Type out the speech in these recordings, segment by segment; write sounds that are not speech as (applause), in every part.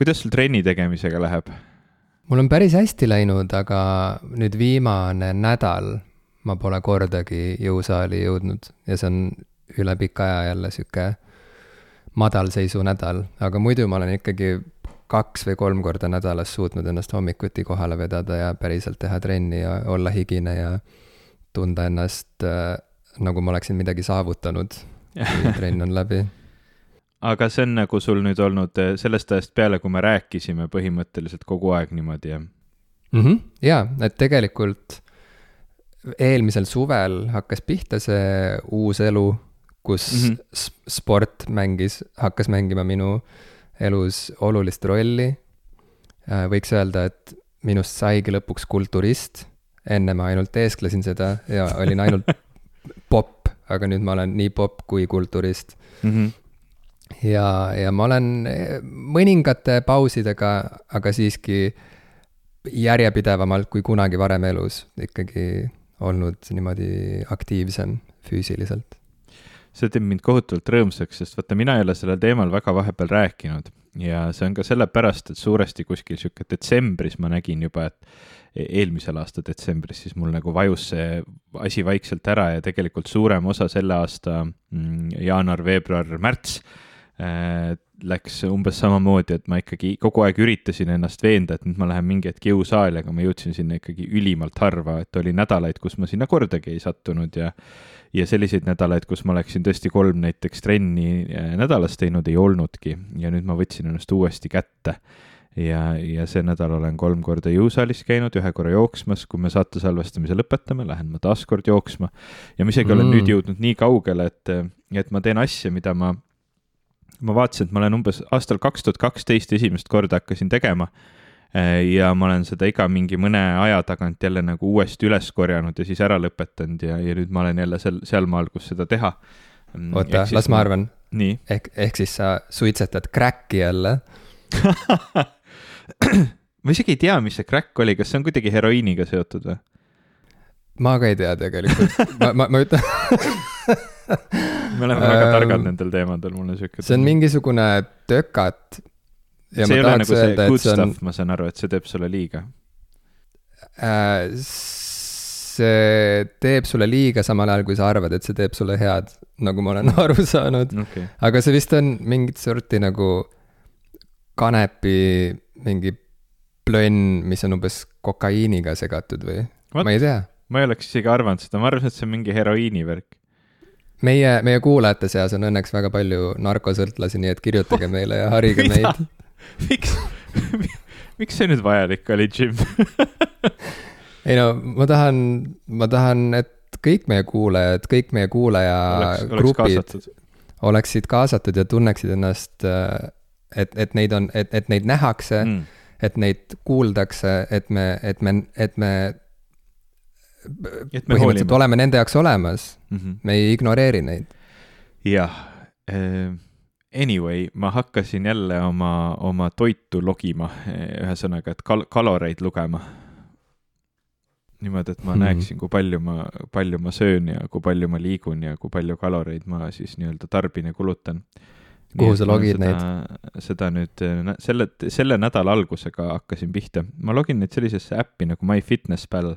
kuidas sul trenni tegemisega läheb? mul on päris hästi läinud, aga nüüd viimane nädal ma pole kordagi jõusaali jõudnud ja see on üle pika aja jälle sihuke madalseisu nädal, aga muidu ma olen ikkagi kaks või kolm korda nädalas suutnud ennast hommikuti kohale vedada ja päriselt teha trenni ja olla higine ja tunda ennast äh, nagu ma oleksin midagi saavutanud, kui (laughs) trenn on läbi. Aga see on nagu sul nüüd olnud äh, sellest ajast peale, kui me rääkisime põhimõtteliselt kogu aeg niimoodi, jah mm -hmm.? jaa, et tegelikult eelmisel suvel hakkas pihta see uus elu, kus mm -hmm. sport mängis, hakkas mängima minu elus olulist rolli. Äh, võiks öelda, et minust saigi lõpuks kulturist. enne ma ainult eesklesin seda ja olin ainult (laughs) popp, aga nüüd ma olen nii popp kui kulturist mm. -hmm. Ja, ja ma olen eh, mõningate pausidega, aga siiski järjepidevamalt kui kunagi varem elus ikkagi olnud niimoodi aktiivsem füüsiliselt. See teeb mind kohutavalt rõõmsaks, sest vaata, mina ei ole sellel teemal väga vahepeal rääkinud. Ja see on ka sellepärast, et suuresti kuskil sihuke detsembris ma nägin juba, et e-, eelmisel aasta detsembris siis mul nagu vajus see asi vaikselt ära ja tegelikult suurem osa selle aasta mm, jaanuar, veebruar, märts läks umbes samamoodi, et ma ikkagi kogu aeg üritasin ennast veenda, et nüüd ma lähen mingi hetk jõusaali, aga ma jõudsin sinna ikkagi ülimalt harva, et oli nädalaid, kus ma sinna kordagi ei sattunud ja ja selliseid nädalaid, kus ma oleksin tõesti kolm näiteks trenni äh, nädalas teinud, ei olnudki ja nüüd ma võtsin ennast uuesti kätte ja, ja see nädal olen kolm korda jõusaalis käinud, ühe korra jooksmas, kui me saate salvestamise lõpetame, lähen ma taas kord jooksma. ja ma isegi mm. olen nüüd jõudnud nii kaugele, et, et ma teen asja, mida ma, ma vaatasin, et ma olen umbes aastal kaks tuhat kaksteist esimest korda hakkasin tegema ja ma olen seda iga mingi mõne aja tagant jälle nagu uuesti üles korjanud ja siis ära lõpetanud ja, ja nüüd ma olen jälle seal, sealmaal, kus seda teha. Mm, oota, las ma arvan. ehk, ehk siis sa suitsetad crack'i jälle (laughs) ma isegi ei tea, mis see crack oli, kas see on kuidagi heroiiniga seotud või? ma ka ei tea tegelikult, ma, ma, ma ütlen (laughs) (laughs) me oleme väga targad nendel teemadel, mul on siuke. see on mingisugune tökat see ei ole nagu see good stuff on..., ma saan aru, et see teeb sulle liiga äh,. see teeb sulle liiga samal ajal, kui sa arvad, et see teeb sulle head, nagu ma olen (laughs) aru saanud okay.. aga see vist on mingit sorti nagu kanepi mingi plönn, mis on umbes kokaiiniga segatud või? ma ei tea. ma ei oleks isegi arvanud seda, ma arvasin, et see on mingi heroiini värk meie, meie kuulajate seas on õnneks väga palju narkosõltlasi, nii et kirjutage meile ja harige meid. (laughs) Miks miks see nüüd vajalik oli, Jim? (laughs) Ei no ma tahan, ma tahan, et kõik meie kuulajad, kõik meie kuulajagrupid oleks, oleksid kaasatud ja tunneksid ennast, et, et neid on, et, et neid nähakse mm., et neid kuuldakse, et me, et me, et me põhimõtteliselt oleme nende jaoks olemas mm, -hmm. me ei ignoreeri neid. jah äh Anyway, ma hakkasin jälle oma, oma toitu logima, ühesõnaga, et kal-, kaloreid lugema. niimoodi, et ma hmm. näeksin, kui palju ma, palju ma söön ja kui palju ma liigun ja kui palju kaloreid ma siis nii-öelda tarbin ja kulutan. Kuhu sa logid seda, neid? seda nüüd selle, selle nädala algusega hakkasin pihta. ma login neid sellisesse äppi nagu MyFitnessPal,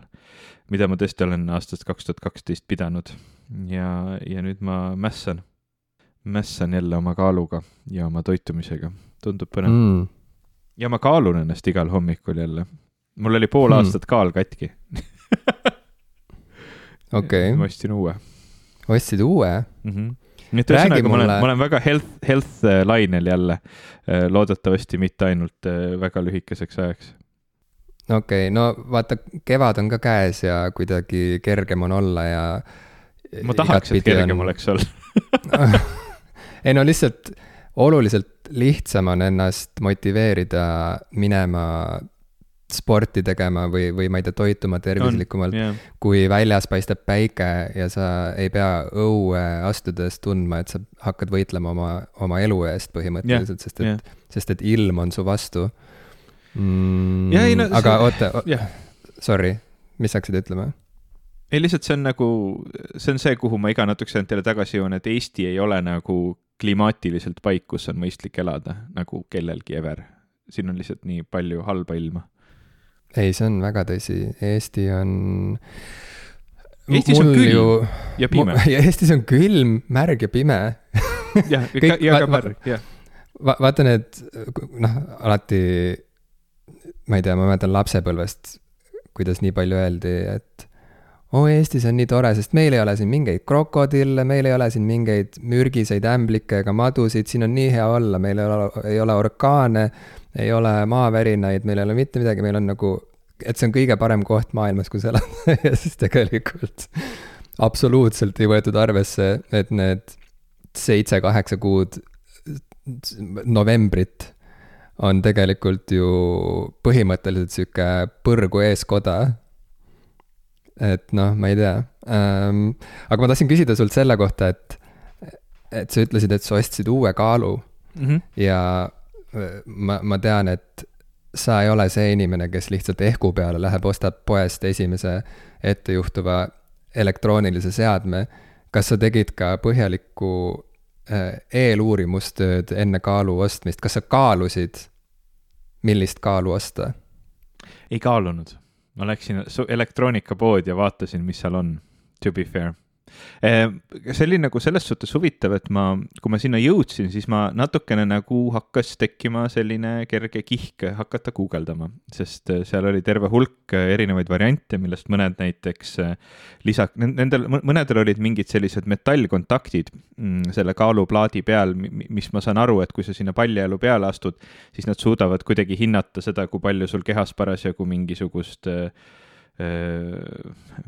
mida ma tõesti olen aastast kaks tuhat kaksteist pidanud ja, ja nüüd ma mässan mässan jälle oma kaaluga ja oma toitumisega, tundub põnev mm.. ja ma kaalun ennast igal hommikul jälle. mul oli pool mm. aastat kaal katki okei okay.. (laughs) ma ostsin uue. ostsid uue mm? -hmm. Nii et ühesõnaga, ma olen, ma olen väga health, health äh, lainel jälle. Äh, loodetavasti mitte ainult äh, väga lühikeseks ajaks okei okay,, no vaata, kevad on ka käes ja kuidagi kergem on olla ja. ma tahaks, et kergem on... oleks olla (laughs) ei no lihtsalt oluliselt lihtsam on ennast motiveerida minema sporti tegema või, või ma ei tea, toituma tervislikumalt, yeah. kui väljas paistab päike ja sa ei pea õue astudes tundma, et sa hakkad võitlema oma, oma elu eest põhimõtteliselt yeah., sest et yeah., sest et ilm on su vastu mm,. Yeah, no, aga see... oota yeah., sorry, mis hakkasid ütlema? ei, lihtsalt see on nagu, see on see, kuhu ma iga natukese aja teile tagasi jõuan, et Eesti ei ole nagu klimaatiliselt paik, kus on mõistlik elada nagu kellelgi ever. siin on lihtsalt nii palju halba ilma? Ei, see on väga tõsi, Eesti on. Eestis on külm ju... ja pime. (laughs) Eestis on külm, märg ja pime. (laughs) jah, ja ka märg, jah. Va-, vaata need, noh, alati, ma ei tea, ma mäletan lapsepõlvest, kuidas nii palju öeldi, et oo oh,, Eestis on nii tore, sest meil ei ole siin mingeid krokodille, meil ei ole siin mingeid mürgiseid ämblikke ega madusid, siin on nii hea olla, meil ei ole, ei ole orkaane, ei ole maavärinaid, meil ei ole mitte midagi, meil on nagu, et see on kõige parem koht maailmas, kus (laughs) elada ja siis tegelikult absoluutselt ei võetud arvesse, et need seitse-kaheksa kuud novembrit on tegelikult ju põhimõtteliselt sihuke põrgu eeskoda et noh, ma ei tea ähm,. aga ma tahtsin küsida sult selle kohta, et, et sa ütlesid, et sa ostsid uue kaalu mm. -hmm. ja ma, ma tean, et sa ei ole see inimene, kes lihtsalt ehku peale läheb, ostab poest esimese ettejuhtuva elektroonilise seadme. kas sa tegid ka põhjalikku äh, eeluurimustööd enne kaalu ostmist, kas sa kaalusid, millist kaalu osta? ei kaalunud ma läksin elektroonikapoodi ja vaatasin, mis seal on, to be fair see oli nagu selles suhtes huvitav, et ma, kui ma sinna jõudsin, siis ma natukene nagu hakkas tekkima selline kerge kihk hakata guugeldama, sest äh, seal oli terve hulk äh, erinevaid variante, millest mõned näiteks äh, lisa, nendel, mõnedel olid mingid sellised metallkontaktid mm, selle kaaluplaadi peal, mis ma saan aru, et kui sa sinna paljajalu peale astud, siis nad suudavad kuidagi hinnata seda, kui palju sul kehas parasjagu mingisugust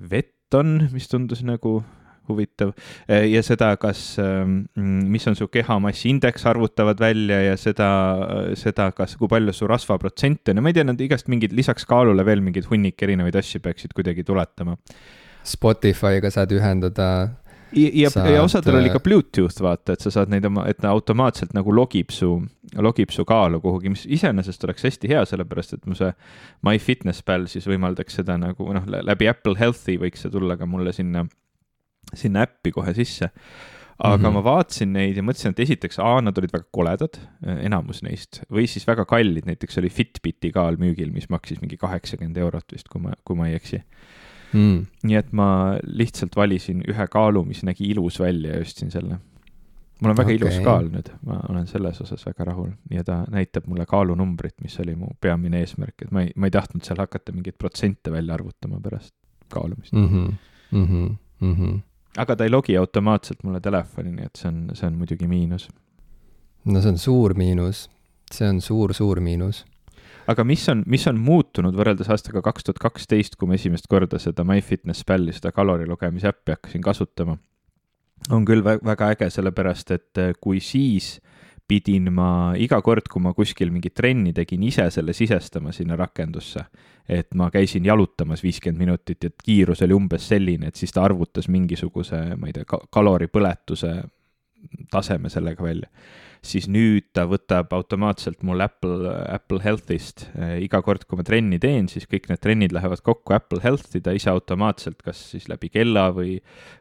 vett on, mis tundus nagu huvitav. Eh, ja seda, kas, ehm, mis on su kehamassiindeks, arvutavad välja ja seda, seda, kas, kui palju su rasvaprotsent on ja ma ei tea, nad igast mingid, lisaks kaalule veel mingeid hunnik erinevaid asju peaksid kuidagi tuletama. Spotify'ga saad ühendada ja, ja, saad... ja osadel oli ka Bluetooth, vaata, et sa saad neid oma, et ta automaatselt nagu logib su, logib su kaalu kuhugi, mis iseenesest oleks hästi hea, sellepärast et mu see MyFitnessPal siis võimaldaks seda nagu noh, läbi Apple Health'i võiks see tulla ka mulle sinna sinna äppi kohe sisse. aga mm -hmm. ma vaatasin neid ja mõtlesin, et esiteks, A, nad olid väga koledad, enamus neist, või siis väga kallid, näiteks oli Fitbiti kaal müügil, mis maksis mingi kaheksakümmend eurot vist, kui ma, kui ma ei eksi mm.. nii et ma lihtsalt valisin ühe kaalu, mis nägi ilus välja ja ostsin selle mul on väga okay. ilus kaal nüüd, ma olen selles osas väga rahul ja ta näitab mulle kaalunumbrit, mis oli mu peamine eesmärk, et ma ei, ma ei tahtnud seal hakata mingeid protsente välja arvutama pärast kaalumist mm. -hmm. Mm -hmm. Mm -hmm aga ta ei logi automaatselt mulle telefoni, nii et see on, see on muidugi miinus. no see on suur miinus, see on suur-suur miinus. aga mis on, mis on muutunud võrreldes aastaga kaks tuhat kaksteist, kui ma esimest korda seda MyFitnessPal'i, seda kalori lugemise äppi hakkasin kasutama? on küll väga äge, sellepärast et eh, kui siis pidin ma iga kord, kui ma kuskil mingit trenni tegin, ise selle sisestama sinna rakendusse. et ma käisin jalutamas viiskümmend minutit, et kiirus oli umbes selline, et siis ta arvutas mingisuguse, ma ei tea, kaloripõletuse taseme sellega välja siis nüüd ta võtab automaatselt mul Apple, Apple Health'ist. Iga kord, kui ma trenni teen, siis kõik need trennid lähevad kokku Apple Health'i, ta ise automaatselt, kas siis läbi kella või,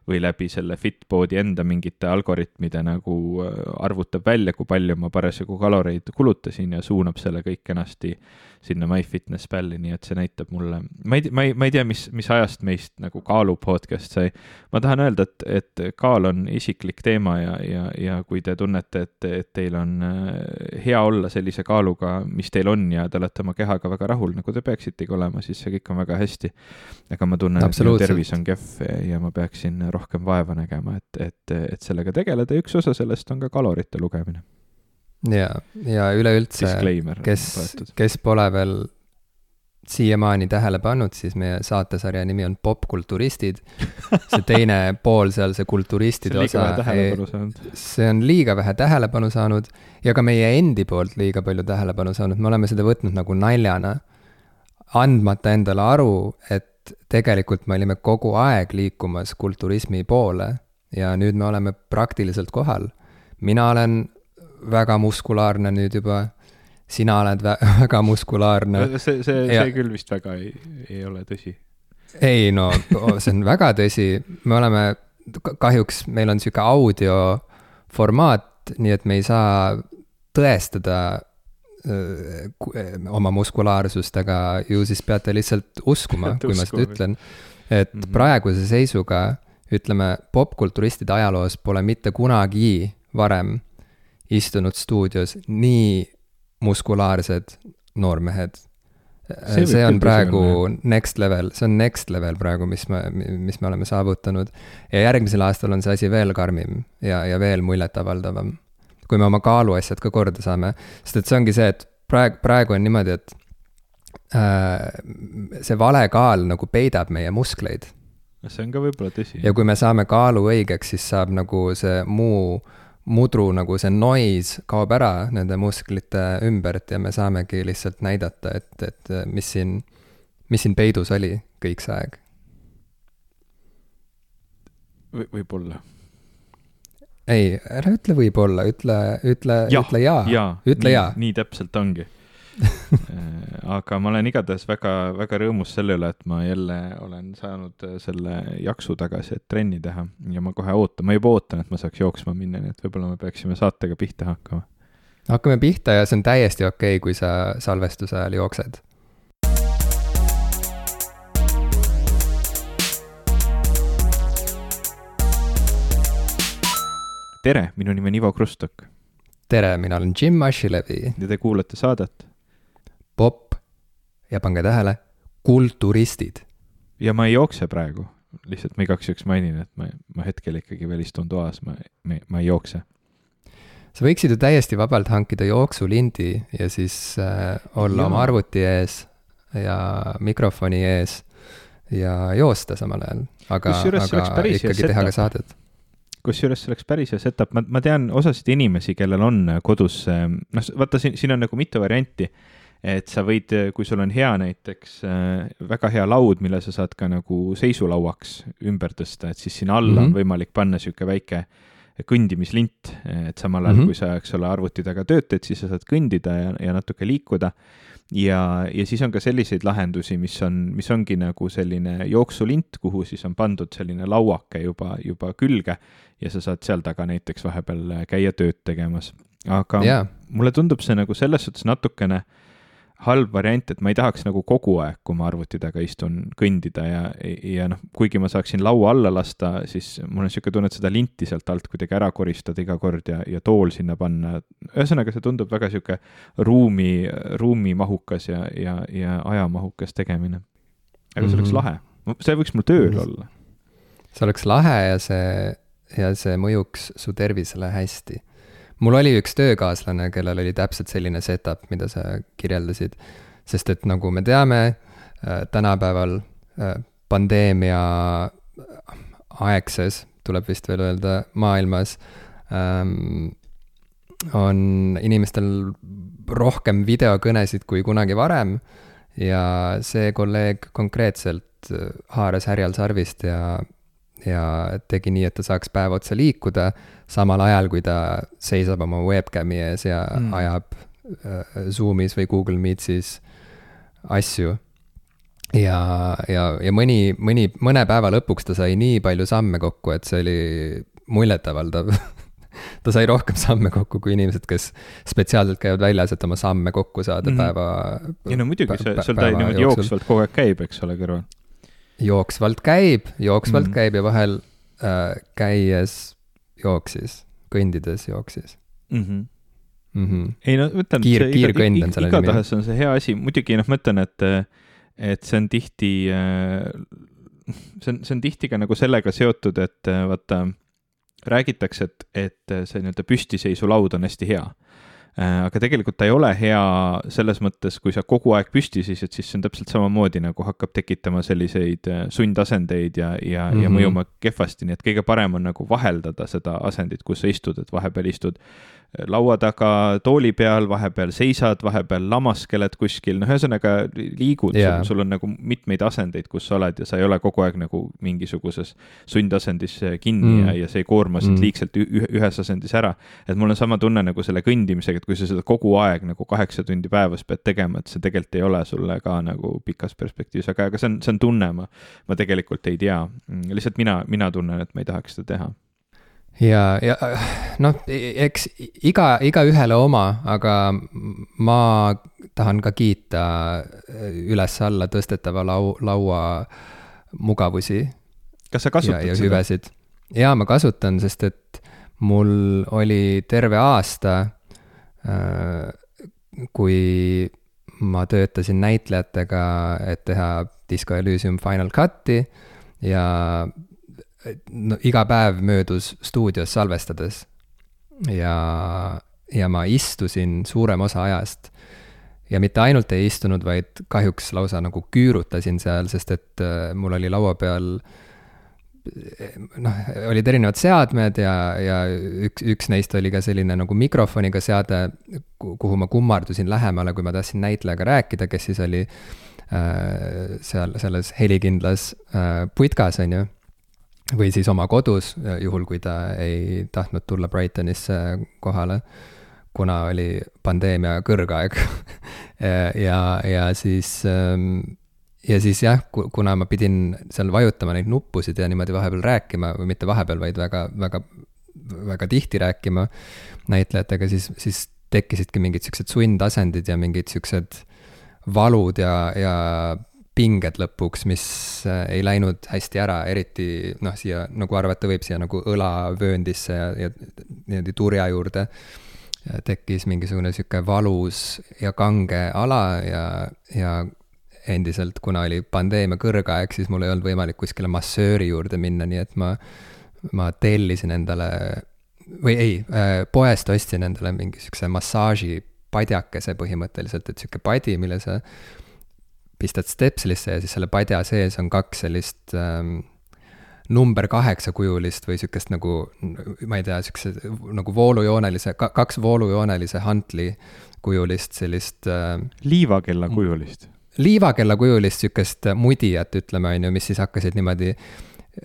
või läbi selle Fitbodi enda mingite algoritmide nagu eh, arvutab välja, kui palju ma parasjagu kaloreid kulutasin ja suunab selle kõik kenasti sinna MyFitnessPal'i, nii et see näitab mulle, ma ei, ma ei, ma ei tea, mis, mis ajast meist nagu kaalu podcast sai. ma tahan öelda, et, et kaal on isiklik teema ja, ja, ja kui te tunnete, et, et teil on äh, hea olla sellise kaaluga, mis teil on ja te olete oma kehaga väga rahul, nagu te peaksitegi olema, siis see kõik on väga hästi. aga ma tunnen, et minu tervis on kehv ja ma peaksin rohkem vaeva nägema, et, et, et sellega tegeleda ja üks osa sellest on ka kalorite lugemine. ja, ja üleüldse, kes, kes pole veel siiamaani tähele pannud, siis meie saatesarja nimi on Popkulturistid. see teine pool seal, see kulturistide osa, see on liiga vähe tähelepanu saanud ja ka meie endi poolt liiga palju tähelepanu saanud, me oleme seda võtnud nagu naljana. andmata endale aru, et tegelikult me olime kogu aeg liikumas kulturismi poole ja nüüd me oleme praktiliselt kohal. mina olen väga muskulaarne nüüd juba sina oled vä (laughs) väga muskulaarne. see, see, see küll vist väga ei, ei ole tõsi. ei no, see on väga tõsi, me oleme, kahjuks meil on sihuke audioformaat, nii et me ei saa tõestada oma muskulaarsust, aga ju siis peate lihtsalt uskuma, (laughs) kui ma seda ütlen. et mm -hmm. praeguse seisuga, ütleme, popkulturistide ajaloos pole mitte kunagi varem istunud stuudios nii muskulaarsed noormehed. see, see on praegu on, next level, see on next level praegu, mis me, mis me oleme saavutanud. ja järgmisel aastal on see asi veel karmim ja, ja veel muljetavaldavam kui me oma kaaluasjad ka korda saame. sest et see ongi see, et praegu, praegu on niimoodi, et äh, see vale kaal nagu peidab meie muskleid. see on ka võib-olla tõsi. ja kui me saame kaalu õigeks, siis saab nagu see muu mudru nagu see noise kaob ära nende musklite ümbert ja me saamegi lihtsalt näidata, et, et mis siin, mis siin peidus oli kõik see aeg v. võib-olla ei, ära ütle võib-olla, ütle, ütle, ütle jaa ja,. ütle nii, jaa. nii täpselt ongi (laughs) aga ma olen igatahes väga, väga rõõmus selle üle, et ma jälle olen saanud äh, selle jaksu tagasi, et trenni teha ja ma kohe ootan, ma juba ootan, et ma saaks jooksma minna, nii et võib-olla me peaksime saatega pihta hakkama. hakkame pihta ja see on täiesti okei okay,, kui sa salvestuse ajal jooksed tere, minu nimi on Ivo Krustok. tere, mina olen Jim Ashilevi. ja te kuulate saadet. Popp ja pange tähele, kulturistid. ja ma ei jookse praegu, lihtsalt ma igaks juhuks mainin, et ma, ma hetkel ikkagi veel istun toas, ma, ma, ma ei jookse. sa võiksid ju täiesti vabalt hankida jooksulindi ja siis äh, olla ja. oma arvuti ees ja mikrofoni ees ja joosta samal ajal, aga, aga ikkagi teha ka saadet kusjuures see oleks päris hea setup, ma, ma tean osasid inimesi, kellel on kodus, noh, vaata siin, siin on nagu mitu varianti. Et sa võid, kui sul on hea näiteks väga hea laud, mille sa saad ka nagu seisulauaks ümber tõsta, et siis sinna alla mm -hmm. on mhm. võimalik panna niisugune väike kõndimislint, et samal ajal mm, -hmm. kui sa, eks ole, arvuti taga töötad, siis sa saad kõndida ja, ja natuke liikuda ja, ja siis on ka selliseid lahendusi, mis on, mis ongi nagu selline jooksulint, kuhu siis on pandud selline lauake juba, juba külge ja sa saad seal taga näiteks vahepeal käia tööd tegemas. aga yeah. mulle tundub see nagu selles suhtes natukene äh, halb variant, et ma ei tahaks nagu kogu aeg, kui ma arvuti taga istun, kõndida ja, ja noh, kuigi ma saaksin laua alla lasta, siis mul on niisugune tunne, et seda linti sealt alt kuidagi ära koristada iga kord ja, ja tool sinna panna. ühesõnaga, see tundub väga niisugune ruumi, ruumimahukas ja, ja, ja ajamahukas tegemine. aga see oleks mm -hmm. lahe, see võiks mul tööl mm -hmm. olla. see oleks lahe ja see, ja see mõjuks su tervisele hästi mul oli üks töökaaslane, kellel oli täpselt selline setup, mida sa kirjeldasid. sest et nagu me teame, äh, tänapäeval äh, pandeemia aegses, tuleb vist veel öelda, maailmas ähm, on inimestel rohkem videokõnesid kui kunagi varem ja see kolleeg konkreetselt äh, haaras härjal sarvist ja ja tegi nii, et ta saaks päev otsa liikuda, samal ajal kui ta seisab oma webcam'i ees ja mm. ajab äh, Zoom'is või Google Meetsis asju. ja, ja, ja mõni, mõni, mõne päeva lõpuks ta sai nii palju samme kokku, et see oli muljetavaldav (laughs) ta sai rohkem samme kokku kui inimesed, kes spetsiaalselt käivad väljas, et oma samme kokku saada mm -hmm. päeva. ei no muidugi, see, sul ta niimoodi jooksvalt kogu aeg käib, eks ole, kõrval jooksvalt käib, jooksvalt mm käib ja vahel äh, käies jooksis, kõndides jooksis mm. -hmm. Mm -hmm. ei no ma ütlen. kiir, kiirkõnd on selle nimi. igatahes on see hea asi, muidugi noh, ma ütlen, et, et see on tihti, äh, see on, see on tihti ka nagu sellega seotud, et vaata, räägitakse, et, et see nii-öelda püstiseisulaud on hästi hea Äh, aga tegelikult ta ei ole hea selles mõttes, kui sa kogu aeg püsti seisid, siis see on täpselt samamoodi nagu hakkab tekitama selliseid äh, sundasendeid ja, ja mm, -hmm. ja mhm. mõjuma kehvasti, nii et kõige parem on nagu vaheldada seda asendit, kus sa istud, et vahepeal istud laua taga tooli peal, vahepeal seisad, vahepeal lamaskeled kuskil, noh, ühesõnaga liigud yeah., sul, on nagu mitmeid asendeid, kus sa oled ja sa ei ole kogu aeg nagu mingisuguses sundasendis kinni mm. ja, ja see ei koorma sind mm. liigselt ühes asendis ära. et mul on sama tunne nagu selle kõndimisega, et kui sa seda kogu aeg nagu kaheksa tundi päevas pead tegema, et see tegelikult ei ole sulle ka nagu pikas perspektiivis, aga, aga see on, see on tunne, ma, ma tegelikult ei tea. lihtsalt mina, mina tunnen, et ma ei tahaks seda teha ja, ja noh, eks iga, igaühele oma, aga ma tahan ka kiita üles-alla tõstetava lau-, laua mugavusi. kas sa kasutad ja, ja seda? hüvesid. jaa, ma kasutan, sest et mul oli terve aasta, äh, kui ma töötasin näitlejatega, et teha Disco Elysium Final Cut'i ja no iga päev möödus stuudios salvestades. ja, ja ma istusin suurem osa ajast. ja mitte ainult ei istunud, vaid kahjuks lausa nagu küürutasin seal, sest et äh, mul oli laua peal noh, olid erinevad seadmed ja, ja üks, üks neist oli ka selline nagu mikrofoniga seade, kuhu ma kummardusin lähemale, kui ma tahtsin näitlejaga rääkida, kes siis oli äh, seal selles helikindlas äh, putkas, on ju või siis oma kodus, juhul kui ta ei tahtnud tulla Brightonisse kohale, kuna oli pandeemia kõrgaeg. (laughs) Ja, ja siis, ähm, ja siis jah, kuna ma pidin seal vajutama neid nuppusid ja niimoodi vahepeal rääkima või mitte vahepeal, vaid väga, väga, väga tihti rääkima näitlejatega, siis, siis tekkisidki mingid siuksed sundasendid ja mingid siuksed valud ja, ja pinged lõpuks, mis äh, ei läinud hästi ära, eriti noh, siia nagu arvata võib, siia nagu õlavööndisse ja, ja niimoodi turja juurde tekkis mingisugune sihuke valus ja kange ala ja, ja endiselt, kuna oli pandeemia kõrgaeg, siis mul ei olnud võimalik kuskile massööri juurde minna, nii et ma, ma tellisin endale või ei, äh, poest ostsin endale mingi sihukese massaažipadjakese põhimõtteliselt, et sihuke padi, mille sa pistad stepslisse ja siis selle padja sees on kaks sellist ähm, number kaheksa kujulist või sihukest nagu, ma ei tea, sihukese nagu voolujoonelise, kaks voolujoonelise hantli kujulist sellist äh,. liivakella kujulist. liivakella kujulist sihukest mudijat, ütleme, on ju, mis siis hakkasid niimoodi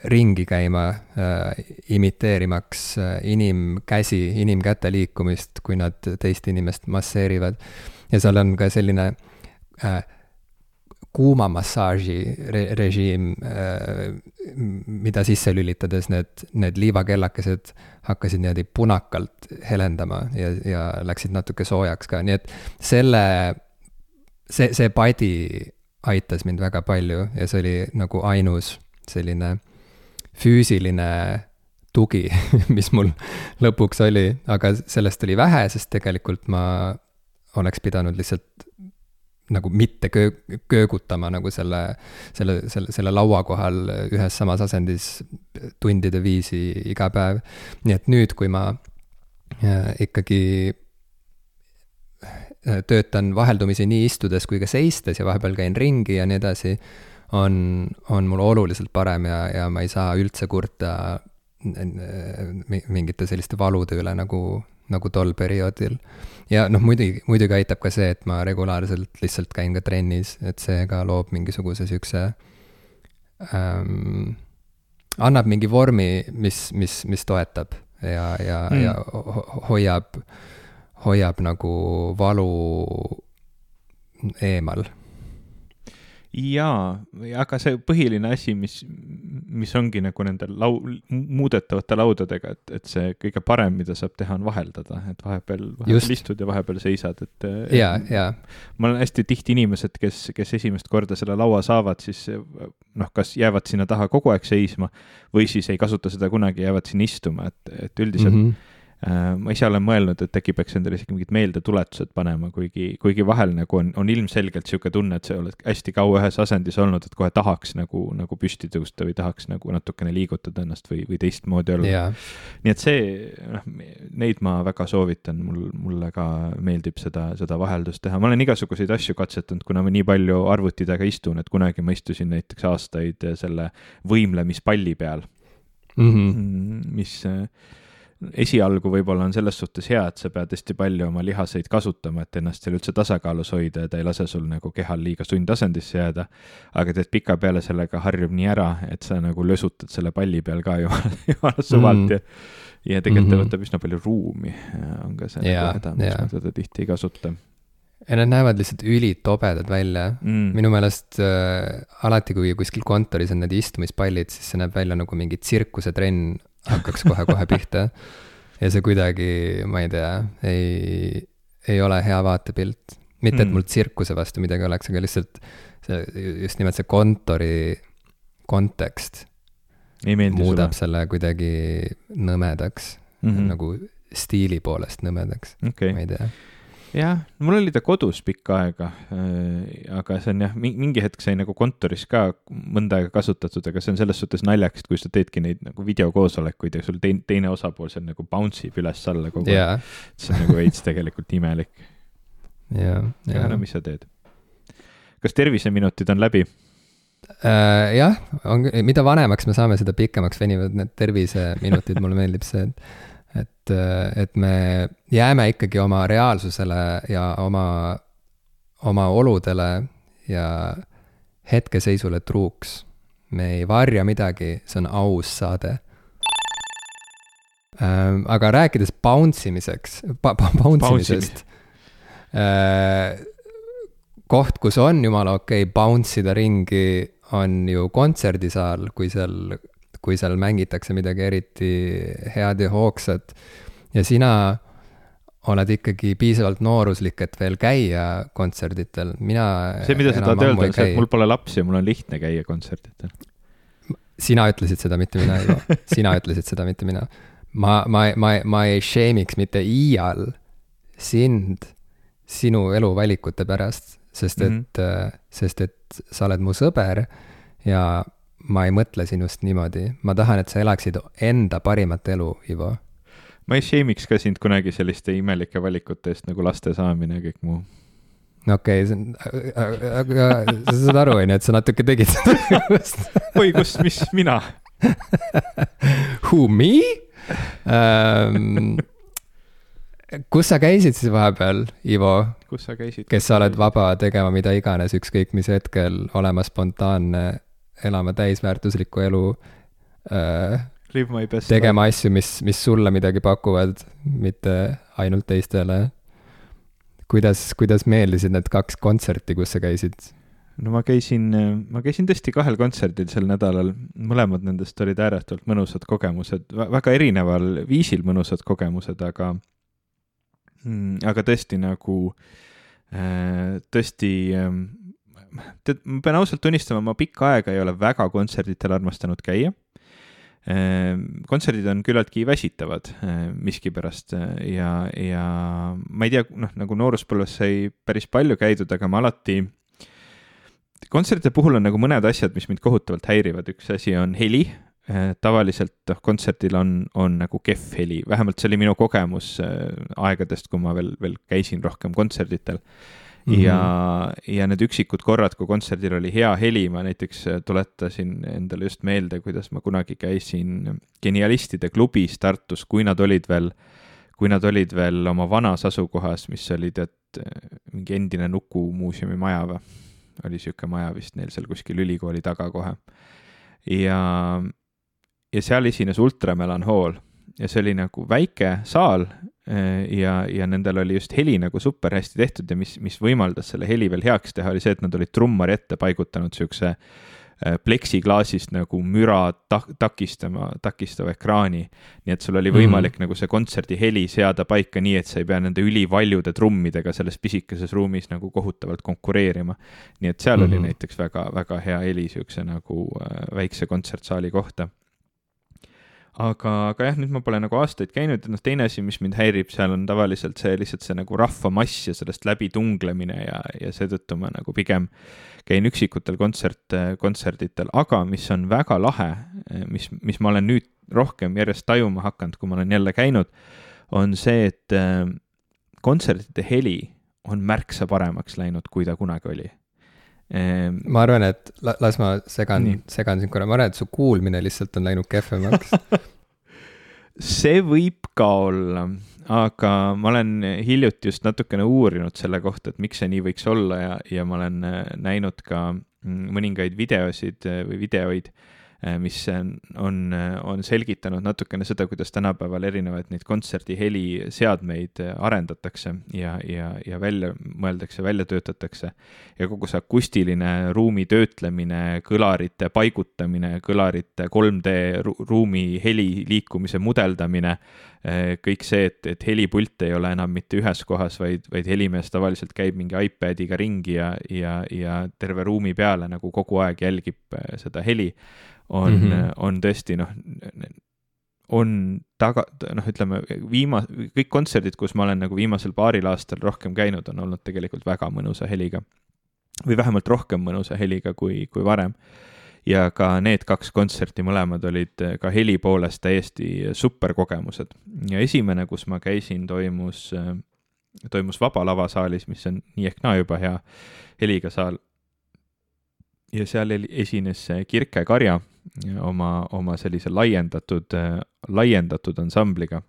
ringi käima äh,, imiteerimaks äh, inimkäsi, inimkäte liikumist, kui nad teist inimest masseerivad. ja seal on ka selline äh, kuumamassaaži re režiim, äh, mida sisse lülitades need, need liivakellakesed hakkasid niimoodi punakalt helendama ja, ja läksid natuke soojaks ka, nii et selle, see, see padi aitas mind väga palju ja see oli nagu ainus selline füüsiline tugi, (laughs) mis mul lõpuks oli, aga sellest oli vähe, sest tegelikult ma oleks pidanud lihtsalt nagu mitte köö-, köögutama nagu selle, selle, selle, selle laua kohal ühes samas asendis tundide viisi iga päev. nii et nüüd, kui ma äh, ikkagi äh, töötan vaheldumisi nii istudes kui ka seistes ja vahepeal käin ringi ja nii edasi, on, on mul oluliselt parem ja, ja ma ei saa üldse kurta äh, mingite selliste valude üle nagu, nagu tol perioodil ja noh, muidugi, muidugi aitab ka see, et ma regulaarselt lihtsalt käin ka trennis, et see ka loob mingisuguse siukse ähm,, annab mingi vormi, mis, mis, mis toetab ja, ja mm., ja hoiab, hoiab nagu valu eemal jaa, aga see põhiline asi, mis, mis ongi nagu nende lau-, muudetavate laudadega, et, et see kõige parem, mida saab teha, on vaheldada, et vahepeal, vahepeal istud ja vahepeal seisad, et. jaa, jaa. ma olen hästi tihti inimesed, kes, kes esimest korda selle laua saavad, siis noh, kas jäävad sinna taha kogu aeg seisma või siis ei kasuta seda kunagi, jäävad sinna istuma, et, et üldiselt mm. -hmm ma ise olen mõelnud, et äkki peaks endale isegi mingid meeldetuletused panema, kuigi, kuigi vahel nagu on, on ilmselgelt niisugune tunne, et sa oled hästi kaua ühes asendis olnud, et kohe tahaks nagu, nagu püsti tõusta või tahaks nagu natukene liigutada ennast või, või teistmoodi olla yeah.. nii et see, noh, neid ma väga soovitan, mul, mulle ka meeldib seda, seda vaheldust teha, ma olen igasuguseid asju katsetanud, kuna ma nii palju arvuti taga istun, et kunagi ma istusin näiteks aastaid selle võimlemispalli peal mhm. mm, -hmm. mis esialgu võib-olla on selles suhtes hea, et sa pead hästi palju oma lihaseid kasutama, et ennast seal üldse tasakaalus hoida ja ta ei lase sul nagu kehal liiga sundasendisse jääda. aga tead pikapeale sellega harjub nii ära, et sa nagu lösutad selle palli peal ka (laughs) jumala, suvalt mm. ja ja tegelikult mm -hmm. ta võtab üsna palju ruumi, on ka see yeah, nagu häda, miks yeah. ma teda tihti ei kasuta ja nad näevad lihtsalt ülitobedad välja mm.. minu meelest äh, alati, kui kuskil kontoris on need istumispallid, siis see näeb välja nagu mingi tsirkusetrenn hakkaks kohe-kohe pihta. ja see kuidagi, ma ei tea, ei, ei ole hea vaatepilt. mitte, et Mm. mul tsirkuse vastu midagi oleks, aga lihtsalt see, just nimelt see kontori kontekst muudab sulle? selle kuidagi nõmedaks mm. -hmm. nagu stiili poolest nõmedaks okei ma ei tea. Jah, mul oli ta kodus pikka aega, aga see on jah, mingi hetk sai nagu kontoris ka mõnda aega kasutatud, aga see on selles suhtes naljakas, et kui sa teedki neid nagu videokoosolekuid ja sul teine, teine osapool seal nagu bounce ib üles-alla kogu aeg. jaa, see on nagu veits tegelikult imelik. jaa, aga jaa no mis sa teed? kas terviseminutid on läbi? Äh, jah, on, mida vanemaks me saame, seda pikemaks venivad need terviseminutid, mulle meeldib see, et et, et me jääme ikkagi oma reaalsusele ja oma, oma oludele ja hetkeseisule truuks. me ei varja midagi, see on aus saade. aga rääkides bounce imiseks ba,, bounce imisest. koht, kus on jumala okei okay, bounce ida ringi, on ju kontserdisaal, kui seal, kui seal mängitakse midagi eriti head ja hoogsat. ja sina oled ikkagi piisavalt nooruslik, et veel käia kontserditel, mina. see, mida sa tahad öelda, on see, et mul pole lapsi ja mul on lihtne käia kontserditel. sina ütlesid seda, mitte mina, Ivo. (laughs) sina ütlesid seda, mitte mina. ma, ma, ma, ma ei shame'iks mitte iial sind sinu eluvalikute pärast, sest et mm, -hmm. sest et sa oled mu sõber ja ma ei mõtle sinust niimoodi. ma tahan, et sa elaksid enda parimat elu, Ivo. ma ei shame'iks ka sind kunagi selliste imelike valikute eest nagu laste saamine ja kõik muu. no okei okay,, see on, aga sa saad aru, on ju, et sa natuke tegid seda oi, kus, mis, mina Who, me um,? kus sa käisid siis vahepeal, Ivo? kus sa käisid? kes sa oled vaba tegema mida iganes, ükskõik mis hetkel, olema spontaanne, elama täisväärtuslikku elu äh,. Tegema asju, mis, mis sulle midagi pakuvad, mitte ainult teistele. kuidas, kuidas meeldisid need kaks kontserti, kus sa käisid? no ma käisin, ma käisin tõesti kahel kontserdil sel nädalal, mõlemad nendest olid ääretult mõnusad kogemused, väga erineval viisil mõnusad kogemused, aga Mm, aga tõesti nagu, äh, tõesti, ähm, tead, ma pean ausalt tunnistama, ma pikka aega ei ole väga kontserditel armastanud käia. Ähm, kontserdid on küllaltki väsitavad äh, miskipärast äh, ja, ja ma ei tea, noh, nagu nooruspõlves sai päris palju käidud, aga ma alati kontsertide puhul on nagu mõned asjad, mis mind kohutavalt häirivad, üks asi on heli, tavaliselt noh, kontserdil on, on nagu kehv heli, vähemalt see oli minu kogemus aegadest, kui ma veel, veel käisin rohkem kontserditel mm. -hmm. ja, ja need üksikud korrad, kui kontserdil oli hea heli, ma näiteks tuletasin endale just meelde, kuidas ma kunagi käisin Genialistide klubis Tartus, kui nad olid veel, kui nad olid veel oma vanas asukohas, mis oli tead mingi endine Nuku muuseumi maja või, oli sihuke maja vist neil seal kuskil ülikooli taga kohe ja ja seal esines ultramelanhool ja see oli nagu väike saal ja, ja nendel oli just heli nagu super hästi tehtud ja mis, mis võimaldas selle heli veel heaks teha, oli see, et nad olid trummari ette paigutanud siukse pleksiklaasist nagu müra tak-, takistama, takistava ekraani. nii et sul oli võimalik mm -hmm. nagu see kontserdi heli seada paika nii, et sa ei pea nende ülivaljude trummidega selles pisikeses ruumis nagu kohutavalt konkureerima. nii et seal mm -hmm. oli näiteks väga, väga hea heli siukse nagu äh, väikse kontsertsaali kohta aga, aga jah, nüüd ma pole nagu aastaid käinud, noh, teine asi, mis mind häirib seal on tavaliselt see lihtsalt see nagu rahvamass ja sellest läbitunglemine ja, ja seetõttu ma nagu pigem käin üksikutel kontsert, kontserditel, aga mis on väga lahe, mis, mis ma olen nüüd rohkem järjest tajuma hakanud, kui ma olen jälle käinud, on see, et kontsertide heli on märksa paremaks läinud, kui ta kunagi oli ma arvan, et la, las ma segan, segan sind korra, ma arvan, et su kuulmine lihtsalt on läinud kehvemaks (laughs) see võib ka olla, aga ma olen hiljuti just natukene uurinud selle kohta, et miks see nii võiks olla ja, ja ma olen näinud ka mõningaid videosid või videoid Äh, mis on, on selgitanud natukene seda, kuidas tänapäeval erinevaid neid kontserdi heliseadmeid arendatakse ja, ja, ja välja mõeldakse, välja töötatakse. ja kogu see akustiline ruumi töötlemine, kõlarite paigutamine, kõlarite 3D ruumi heli liikumise mudeldamine, äh, kõik see, et, et helipult ei ole enam mitte ühes kohas, vaid, vaid helimees tavaliselt käib mingi iPadiga ringi ja, ja, ja terve ruumi peale nagu kogu aeg jälgib äh, seda heli on mm, -hmm. on tõesti noh, on taga, noh, ütleme viima-, kõik kontserdid, kus ma olen nagu viimasel paaril aastal rohkem käinud, on olnud tegelikult väga mõnusa heliga. või vähemalt rohkem mõnusa heliga kui, kui varem. ja ka need kaks kontserti mõlemad olid ka heli poolest täiesti super kogemused. ja esimene, kus ma käisin, toimus, toimus Vaba Lava saalis, mis on nii ehk naa juba hea heliga saal. ja seal esines Kirke Karja oma, oma sellise laiendatud, laiendatud ansambliga.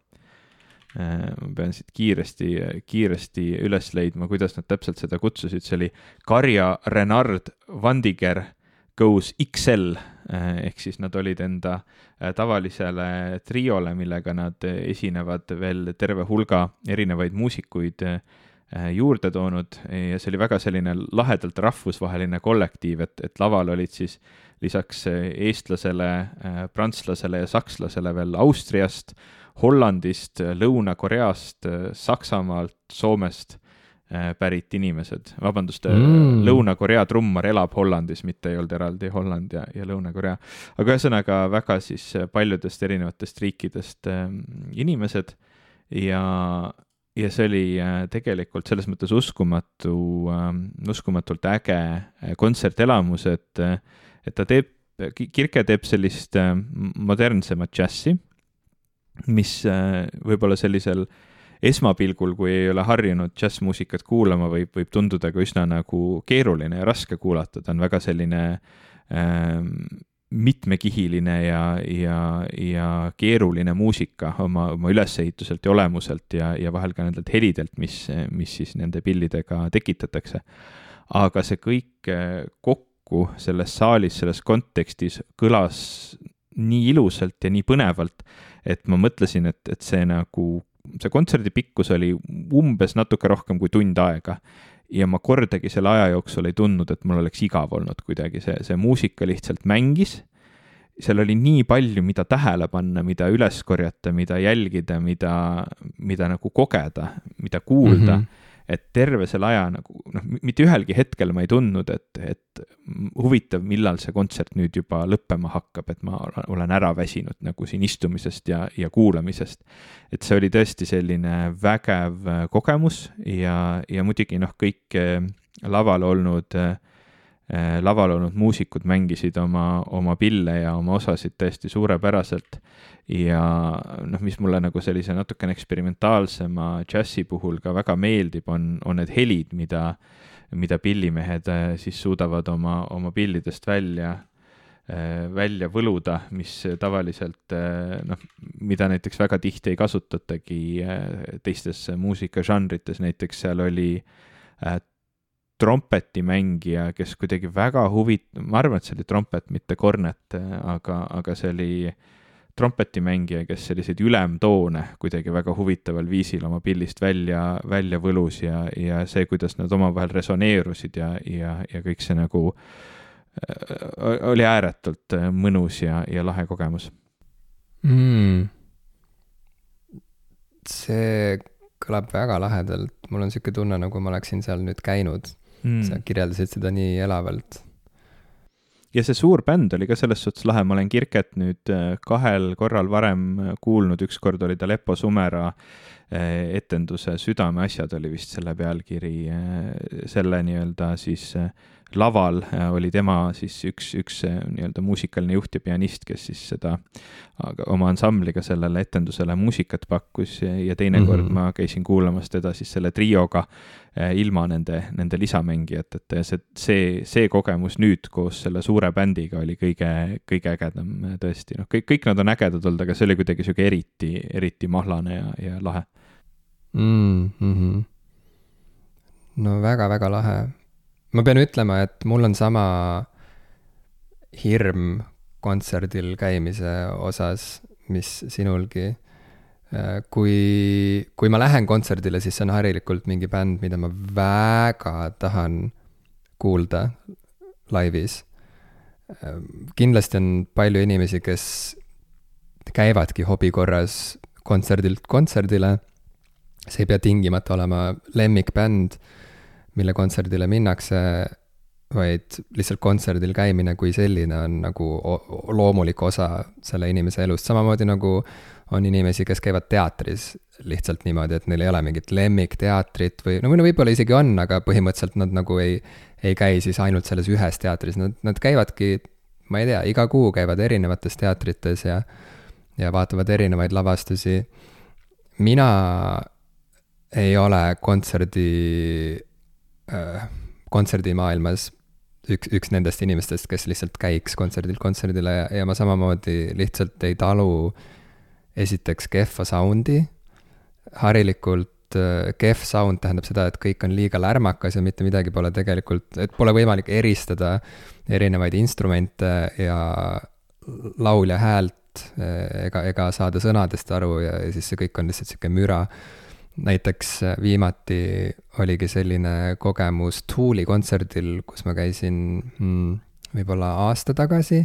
ma pean siit kiiresti, kiiresti üles leidma, kuidas nad täpselt seda kutsusid, see oli Karja Renard Vandiger Goes XL ehk siis nad olid enda tavalisele triole, millega nad esinevad veel terve hulga erinevaid muusikuid juurde toonud. Ja see oli väga selline lahedalt rahvusvaheline kollektiiv, et, et laval olid siis lisaks eh, eestlasele, eh, prantslasele ja sakslasele veel Austriast, Hollandist, Lõuna-Koreast, eh, Saksamaalt, Soomest pärit inimesed, vabandust mm., Lõuna-Korea trummar elab Hollandis, mitte ei olnud eraldi Holland ja, ja Lõuna-Korea. aga ühesõnaga väga siis paljudest erinevatest riikidest inimesed ja, ja see oli tegelikult selles mõttes uskumatu, uskumatult äge kontsertelamus, et et ta teeb, Kirke teeb sellist äh, modernsemat džässi, mis äh, võib-olla sellisel esmapilgul, kui ei ole harjunud džässmuusikat kuulama, võib, võib tunduda ka üsna nagu keeruline ja raske kuulata, ta on väga selline ähm, mitmekihiline ja, ja, ja keeruline muusika oma, oma ülesehituselt ja olemuselt ja, ja vahel ka nendelt helidelt, mis, mis siis nende pillidega tekitatakse. aga see kõik äh, kokku kokku selles saalis, selles kontekstis kõlas nii ilusalt ja nii põnevalt, et ma mõtlesin, et, et see nagu, see kontserdi pikkus oli umbes natuke rohkem kui tund aega. ja ma kordagi selle aja jooksul ei tundnud, et mul oleks igav olnud kuidagi, see, see muusika lihtsalt mängis seal oli nii palju, mida tähele panna, mida üles korjata, mida jälgida, mida, mida nagu kogeda, mida kuulda mm. -hmm et terve selle aja nagu noh, mitte ühelgi hetkel ma ei tundnud, et, et huvitav, millal see kontsert nüüd juba lõppema hakkab, et ma olen ära väsinud nagu siin istumisest ja, ja kuulamisest. et see oli tõesti selline vägev kogemus ja, ja muidugi noh, kõik eh, laval olnud äh, laval olnud muusikud mängisid oma, oma pille ja oma osasid tõesti suurepäraselt. ja noh, mis mulle nagu sellise natukene eksperimentaalsema džässi puhul ka väga meeldib, on, on need helid, mida, mida pillimehed äh, siis suudavad oma, oma pillidest välja äh, välja võluda, mis tavaliselt noh, mida näiteks väga tihti ei kasutatagi teistes muusikažanrites, näiteks seal oli trompetimängija, kes kuidagi väga huvit-, ma arvan, et see oli trompet, mitte kornet, aga, aga see oli trompetimängija, kes selliseid ülemtoone kuidagi väga huvitaval viisil oma pillist välja, välja võlus ja, ja see, kuidas nad omavahel resoneerusid ja, ja, ja kõik see nagu äh, oli ääretult mõnus ja, ja lahe kogemus. Mm.. see kõlab väga lahedalt, mul on sihuke tunne, nagu ma oleksin seal nüüd käinud mm.. sa kirjeldasid seda nii elavalt. ja see suur bänd oli ka selles suhtes lahe, ma olen Kirket nüüd äh, kahel korral varem äh, kuulnud, ükskord oli ta Lepo Sumera äh, etenduse Südameasjad oli vist selle pealkiri, selle nii-öelda siis laval oli tema siis üks, üks nii-öelda muusikaline juht ja pianist, kes siis seda oma ansambliga sellele etendusele muusikat pakkus ja teinekord mm -hmm. ma käisin kuulamas teda siis selle trioga ilma nende, nende lisamängijateta ja see, see, see kogemus nüüd koos selle suure bändiga oli kõige, kõige ägedam tõesti, noh, kõik, kõik nad on ägedad olnud, aga see oli kuidagi sihuke eriti, eriti mahlane ja, ja lahe mm. -hmm. no väga-väga lahe ma pean ütlema, et mul on sama hirm kontserdil käimise osas, mis sinulgi. Äh, kui, kui ma lähen kontserdile, siis see on harilikult mingi bänd, mida ma väga tahan kuulda laivis. Äh, kindlasti on palju inimesi, kes käivadki hobi korras kontserdilt kontserdile. see ei pea tingimata olema lemmikbänd, mille kontserdile minnakse vaid lihtsalt kontserdil käimine kui selline on nagu loomulik osa selle inimese elust, samamoodi nagu on inimesi, kes käivad teatris lihtsalt niimoodi, et neil ei ole mingit lemmikteatrit või no, või no võib-olla isegi on, aga põhimõtteliselt nad nagu ei, ei käi siis ainult selles ühes teatris, nad, nad käivadki, ma ei tea, iga kuu käivad erinevates teatrites ja, ja vaatavad erinevaid lavastusi. mina ei ole kontserdi kontserdimaailmas üks, üks nendest inimestest, kes lihtsalt käiks kontserdilt kontserdile ja, ja ma samamoodi lihtsalt ei talu esiteks kehva sound'i. harilikult äh, kehv sound tähendab seda, et kõik on liiga lärmakas ja mitte midagi pole tegelikult, et pole võimalik eristada erinevaid instrumente ja laulja häält äh, ega, ega saada sõnadest aru ja, ja siis see kõik on lihtsalt sihuke müra näiteks äh, viimati oligi selline kogemus Tooli kontserdil, kus ma käisin hmm, võib-olla aasta tagasi.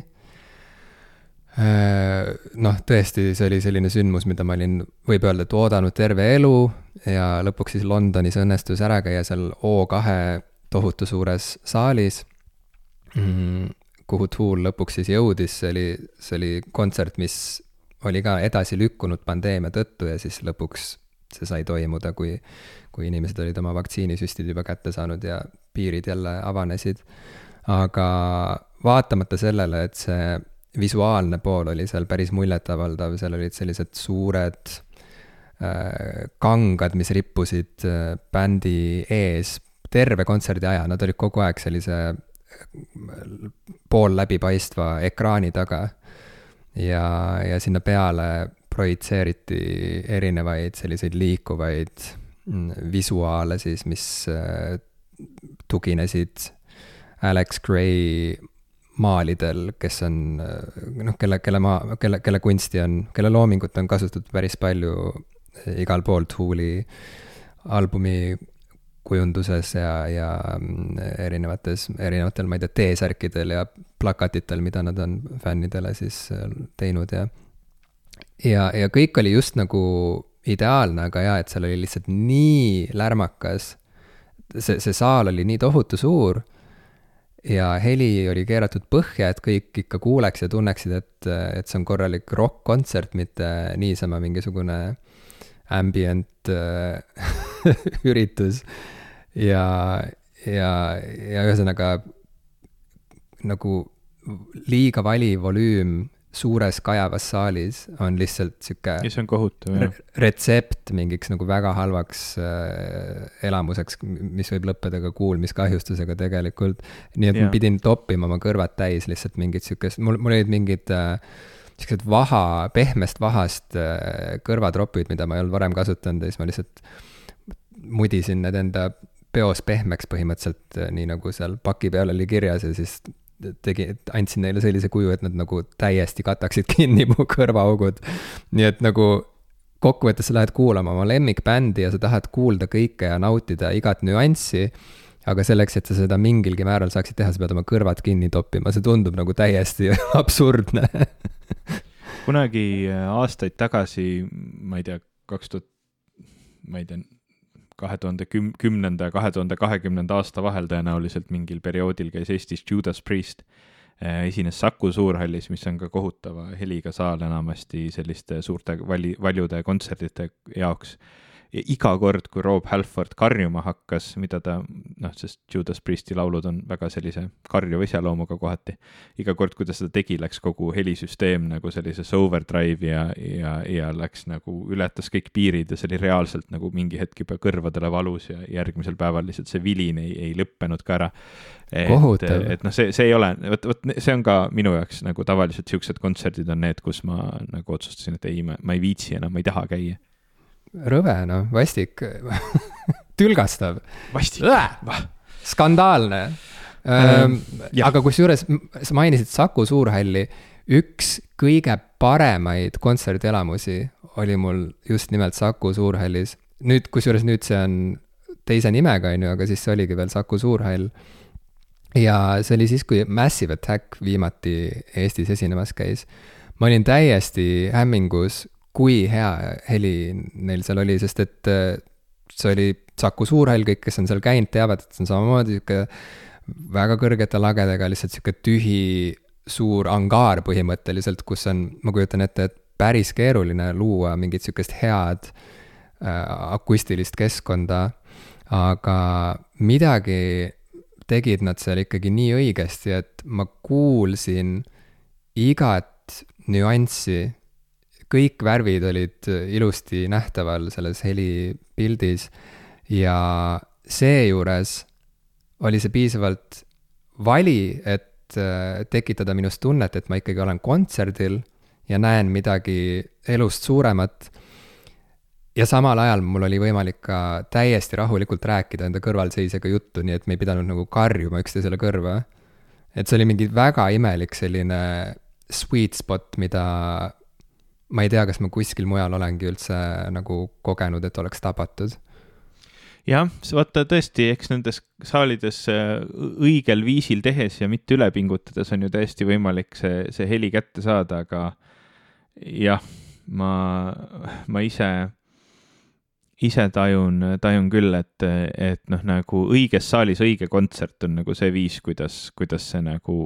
Äh, noh, tõesti, see oli selline sündmus, mida ma olin, võib öelda, et oodanud terve elu ja lõpuks siis Londonis õnnestus ära käia seal O2 tohutu suures saalis mm,, kuhu Tool lõpuks siis jõudis, see oli, see oli kontsert, mis oli ka edasi lükkunud pandeemia tõttu ja siis lõpuks see sai toimuda, kui, kui inimesed olid oma vaktsiinisüstid juba kätte saanud ja piirid jälle avanesid. aga vaatamata sellele, et see visuaalne pool oli seal päris muljetavaldav, seal olid sellised suured äh, kangad, mis rippusid äh, bändi ees terve kontserdi aja, nad olid kogu aeg sellise äh, pool läbipaistva ekraani taga. ja, ja sinna peale projitseeriti erinevaid selliseid liikuvaid mm, visuaale siis, mis äh, tuginesid Alex Gray maalidel, kes on äh, noh, kelle, kelle maa, kelle, kelle kunsti on, kelle loomingut on kasutatud päris palju igal pool Tooli albumi kujunduses ja, ja mm, erinevates, erinevatel, ma ei tea, T-särkidel ja plakatitel, mida nad on fännidele siis äh, teinud ja ja, ja kõik oli just nagu ideaalne, aga jaa, et seal oli lihtsalt nii lärmakas. see, see saal oli nii tohutu suur ja heli oli keeratud põhja, et kõik ikka kuuleks ja tunneksid, et, et see on korralik rokk-kontsert, mitte niisama mingisugune ambient äh, (laughs) üritus. ja, ja, ja ühesõnaga nagu liiga vali volüüm suures kajavas saalis on lihtsalt sihuke. ja see on kohutav, jah. retsept mingiks nagu väga halvaks äh, elamuseks, mis võib lõppeda ka kuulmiskahjustusega tegelikult. nii et ja. ma pidin toppima oma kõrvad täis lihtsalt mingit sihukest, mul, mul olid mingid äh, siuksed vaha, pehmest vahast äh, kõrvatropid, mida ma ei olnud varem kasutanud ja siis ma lihtsalt mudisin need enda peos pehmeks põhimõtteliselt, äh, nii nagu seal paki peal oli kirjas ja siis tegi, andsin neile sellise kuju, et nad nagu täiesti kataksid (laughs) kinni mu kõrvaaugud. nii et nagu kokkuvõttes sa lähed kuulama oma lemmikbändi ja sa tahad kuulda kõike ja nautida igat nüanssi. aga selleks, et sa seda mingilgi määral saaksid teha, sa pead oma kõrvad kinni toppima, see tundub nagu täiesti (laughs) absurdne kunagi äh, aastaid tagasi, ma ei tea, kaks tuhat, ma ei tea, kahe tuhande küm-, kümnenda ja kahe tuhande kahekümnenda aasta vahel tõenäoliselt mingil perioodil käis Eestis Judas Priest. Äh, esines Saku Suurhallis, mis on ka kohutava heliga saal enamasti selliste suurte vali, valjude kontserdite jaoks ja iga kord, kui Rob Halford karjuma hakkas, mida ta noh, sest Judas Priesti laulud on väga sellise karjuva iseloomuga kohati. iga kord, kui ta seda tegi, läks kogu helisüsteem nagu sellisesse overdrive'i ja, ja, ja läks nagu, ületas kõik piirid ja see oli reaalselt nagu mingi hetk juba kõrvadele valus ja järgmisel päeval lihtsalt see vilin ei, ei lõppenud ka ära. et, et noh, see, see ei ole, vot, vot see on ka minu jaoks nagu tavaliselt siuksed kontserdid on need, kus ma nagu otsustasin, et ei, ma, ma ei viitsi enam, ma ei taha käia rõve, noh, vastik (laughs) tülgastav. vastik. skandaalne ähm,. aga kusjuures sa mainisid Saku Suurhalli, üks kõige paremaid kontserdielamusi oli mul just nimelt Saku Suurhallis. nüüd, kusjuures nüüd see on teise nimega, on ju, aga siis see oligi veel Saku Suurhall. ja see oli siis, kui Massive Attack viimati Eestis esinemas käis. ma olin täiesti hämmingus, kui hea heli neil seal oli, sest et äh, see oli Saku Suurhall, kõik, kes on seal käinud, teavad, et see on samamoodi sihuke väga kõrgete lagedega, lihtsalt sihuke tühi suur angaar põhimõtteliselt, kus on, ma kujutan ette, et päris keeruline luua mingit sihukest head äh, akustilist keskkonda, aga midagi tegid nad seal ikkagi nii õigesti, et ma kuulsin igat nüanssi, kõik värvid olid ilusti nähtaval selles helipildis ja seejuures oli see piisavalt vali, et äh, tekitada minus tunnet, et ma ikkagi olen kontserdil ja näen midagi elust suuremat. ja samal ajal mul oli võimalik ka täiesti rahulikult rääkida enda kõrvalseisjaga juttu, nii et me ei pidanud nagu karjuma üksteisele kõrva. et see oli mingi väga imelik selline sweet spot, mida ma ei tea, kas ma kuskil mujal olengi üldse nagu kogenud, et oleks tabatud. Jah, vaata tõesti, eks nendes saalides äh, õigel viisil tehes ja mitte üle pingutades on ju täiesti võimalik see, see heli kätte saada, aga jah, ma, ma ise, ise tajun, tajun küll, et, et noh, nagu õiges saalis õige kontsert on nagu see viis, kuidas, kuidas see nagu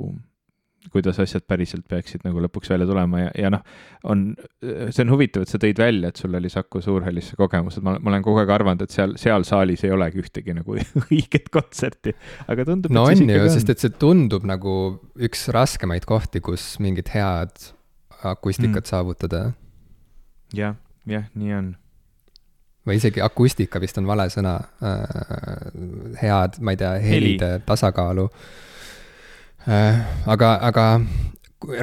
kuidas asjad päriselt peaksid nagu lõpuks välja tulema ja, ja noh, on, see on huvitav, et sa tõid välja, et sul oli Saku Suurhallis see kogemus, et ma, ma olen kogu aeg arvanud, et seal, seal saalis ei olegi ühtegi nagu (laughs) õiget kontserti, aga tundub. no on ju, sest et see tundub nagu üks raskemaid kohti, kus mingit head akustikat mm. saavutada ja,. jah, jah, nii on või isegi akustika vist on vale sõna äh,. head, ma ei tea, helide Heli. tasakaalu Äh, aga, aga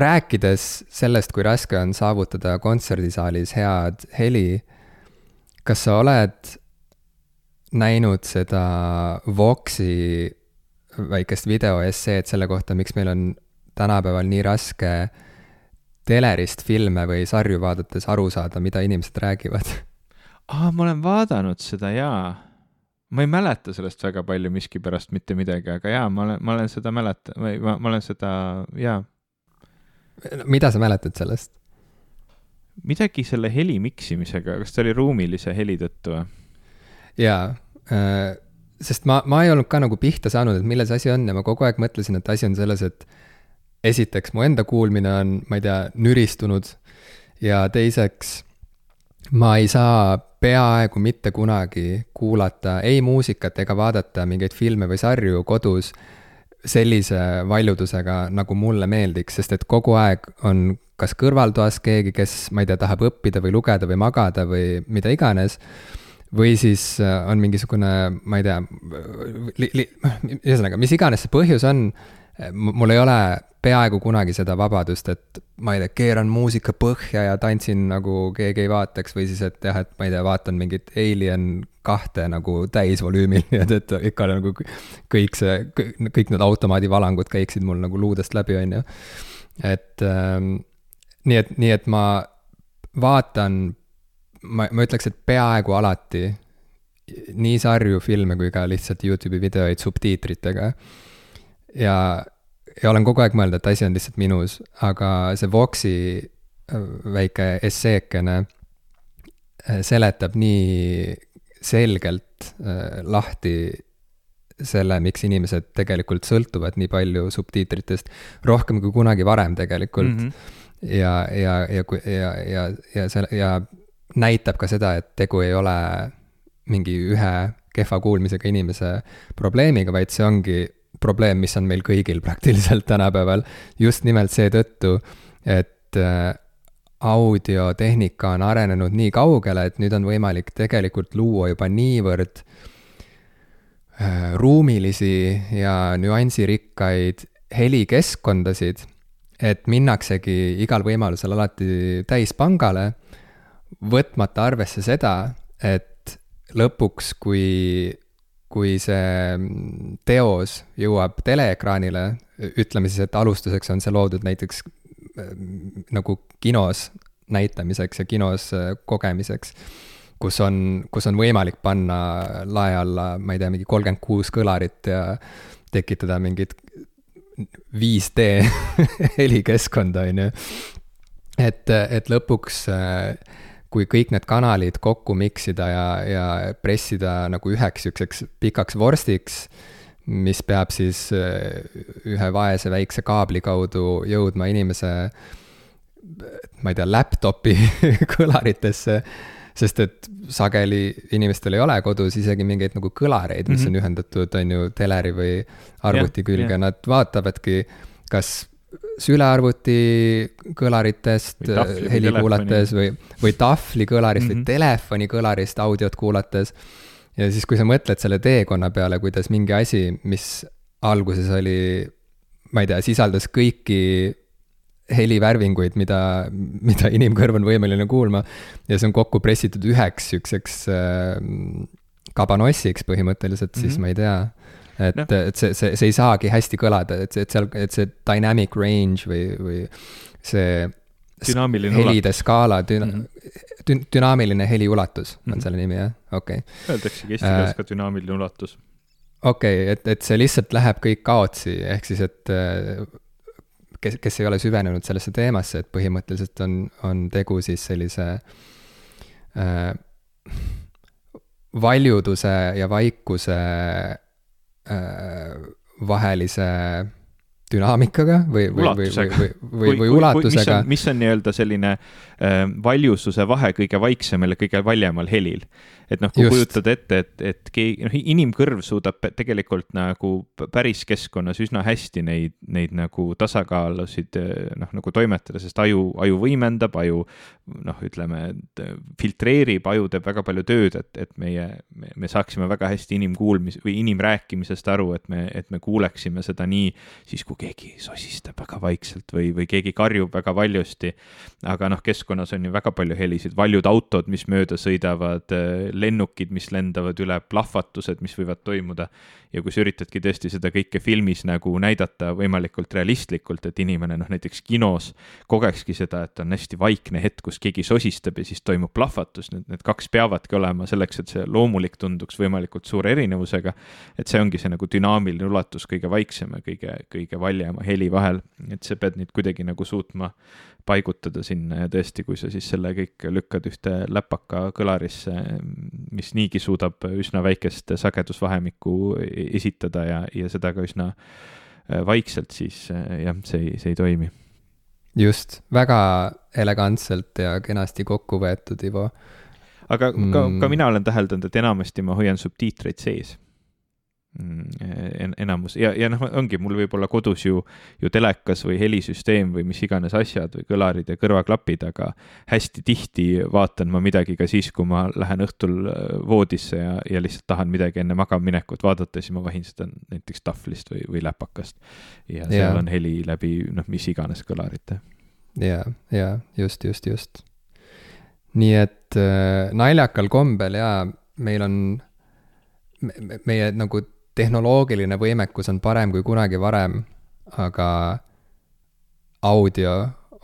rääkides sellest, kui raske on saavutada kontserdisaalis head heli, kas sa oled näinud seda Voxi väikest videoesseed selle kohta, miks meil on tänapäeval nii raske telerist filme või sarju vaadates aru saada, mida inimesed räägivad? aa, ma olen vaadanud seda jaa ma ei mäleta sellest väga palju miskipärast mitte midagi, aga jaa, ma olen, ma olen seda mäleta- või ma, ma olen seda, jaa. mida sa mäletad sellest? midagi selle heli miksimisega, kas ta oli ruumilise heli tõttu või? jaa äh,, sest ma, ma ei olnud ka nagu pihta saanud, et milles asi on ja ma kogu aeg mõtlesin, et asi on selles, et esiteks mu enda kuulmine on, ma ei tea, nüristunud ja teiseks ma ei saa peaaegu mitte kunagi kuulata ei muusikat ega vaadata mingeid filme või sarju kodus sellise valjudusega, nagu mulle meeldiks, sest et kogu aeg on kas kõrvaltoas keegi, kes, ma ei tea, tahab õppida või lugeda või magada või mida iganes, või siis äh, on mingisugune, ma ei tea, ühesõnaga, mis iganes see põhjus on, mul ei ole peaaegu kunagi seda vabadust, et ma ei tea, keeran muusika põhja ja tantsin nagu keegi ei vaataks või siis, et jah, et ma ei tea, vaatan mingit Alien kahte nagu täisvolüümil, nii et, et ikka nagu kõik see, kõik need automaadivalangud käiksid mul nagu luudest läbi, on ju. et ähm, nii et, nii et ma vaatan, ma, ma ütleks, et peaaegu alati nii sarju, filme kui ka lihtsalt Youtube'i videoid subtiitritega. Ja ja olen kogu aeg mõelnud, et asi on lihtsalt minus, aga see Voxi äh, väike esseekene äh, seletab nii selgelt äh, lahti selle, miks inimesed tegelikult sõltuvad nii palju subtiitritest, rohkem kui kunagi varem tegelikult mm. -hmm. ja, ja, ja, ja, ja, ja see ja näitab ka seda, et tegu ei ole mingi ühe kehva kuulmisega inimese probleemiga, vaid see ongi probleem, mis on meil kõigil praktiliselt tänapäeval, just nimelt seetõttu, et äh, audiotehnika on arenenud nii kaugele, et nüüd on võimalik tegelikult luua juba niivõrd äh, ruumilisi ja nüansirikkaid helikeskkondasid, et minnaksegi igal võimalusel alati täispangale, võtmata arvesse seda, et lõpuks, kui kui see teos jõuab teleekraanile, ütleme siis, et alustuseks on see loodud näiteks nagu kinos näitamiseks ja kinos kogemiseks kus on, kus on võimalik panna lae alla, ma ei tea, mingi kolmkümmend kuus kõlarit ja tekitada mingit 5D (laughs) helikeskkonda, on ju. et, et lõpuks, kui kõik need kanalid kokku mix ida ja, ja pressida nagu üheks sihukeseks pikaks vorstiks, mis peab siis ühe vaese väikse kaabli kaudu jõudma inimese, ma ei tea, laptop'i (laughs) kõlaritesse sest et sageli inimestel ei ole kodus isegi mingeid nagu kõlareid, mis mm -hmm. on ühendatud, on ju, teleri või arvuti yeah, külge yeah., nad vaatavadki, kas sülearvuti kõlaritest heli kuulates või, või tahvli kõlarist mm -hmm. või mhm. telefoni kõlarist audiot kuulates. ja siis, kui sa mõtled selle teekonna peale, kuidas mingi asi, mis alguses oli, ma ei tea, sisaldas kõiki helivärvinguid, mida, mida inimkõrv on võimeline kuulma. ja see on kokku pressitud üheks sihukeseks äh, kabanossiks põhimõtteliselt mm, -hmm. siis ma ei tea. Et no., et see, see, see ei saagi hästi kõlada, et, et seal, et see dynamic range või, või see. dünaamiline helide ulatus. skaala, düna- mm, -hmm. dün-, dünaamiline heliulatus on mm -hmm. selle nimi, jah, okei okay.. Öeldaksegi eesti keeles äh, ka dünaamiline ulatus okei okay,, et, et see lihtsalt läheb kõik kaotsi, ehk siis, et kes, kes ei ole süvenenud sellesse teemasse, et põhimõtteliselt on, on tegu siis sellise äh, valjuduse ja vaikuse äh, vahelise dünaamikaga või, või, või, või, või, või, või ulatusega. mis on, on nii-öelda selline äh, valjususe vahe kõige vaiksemal ja kõige valjemal helil et noh, kui kujutad ette, et, et keegi, noh, inimkõrv suudab tegelikult nagu päris keskkonnas üsna hästi neid, neid nagu tasakaalusid noh, nagu toimetada, sest aju, aju võimendab, aju noh, ütleme, filtreerib, aju teeb väga palju tööd, et, et meie, me saaksime väga hästi inimkuulmis- või inimrääkimisest aru, et me, et me kuuleksime seda nii siis, kui keegi sosistab väga vaikselt või, või keegi karjub väga valjusti. aga noh, keskkonnas on ju väga palju helisid, valjud autod, mis mööda sõidavad lennukid, mis lendavad üle, plahvatused, mis võivad toimuda. Ja kui sa üritadki tõesti seda kõike filmis nagu näidata võimalikult realistlikult, et inimene noh, näiteks kinos kogekski seda, et on hästi vaikne hetk, kus keegi sosistab ja siis toimub plahvatus, need, need kaks peavadki olema selleks, et see loomulik tunduks võimalikult suure erinevusega. et see ongi see nagu dünaamiline ulatus kõige vaiksema, kõige, kõige valjema heli vahel, et sa pead neid kuidagi nagu suutma paigutada sinna ja tõesti, kui sa siis selle kõik lükkad ühte läpaka kõlarisse, mis niigi suudab üsna väikest sagedusvahemikku esitada ja, ja seda ka üsna äh, vaikselt, siis äh, jah, see ei, see ei toimi. just, väga elegantselt ja kenasti kokku võetud, Ivo. aga ka mm., ka mina olen täheldanud, et enamasti ma hoian subtiitreid sees enamus ja, ja noh, ongi, mul võib olla kodus ju, ju telekas või helisüsteem või mis iganes asjad või kõlarid ja kõrvaklapid, aga hästi tihti vaatan ma midagi ka siis, kui ma lähen õhtul äh, voodisse ja, ja lihtsalt tahan midagi enne magamaminekut vaadata, siis ma vahin seda näiteks tahvlist või, või läpakast. ja seal ja. on heli läbi noh, mis iganes kõlarite. ja, ja just, just, just. nii et äh, naljakal kombel ja meil on meie nagu tehnoloogiline võimekus on parem kui kunagi varem, aga audio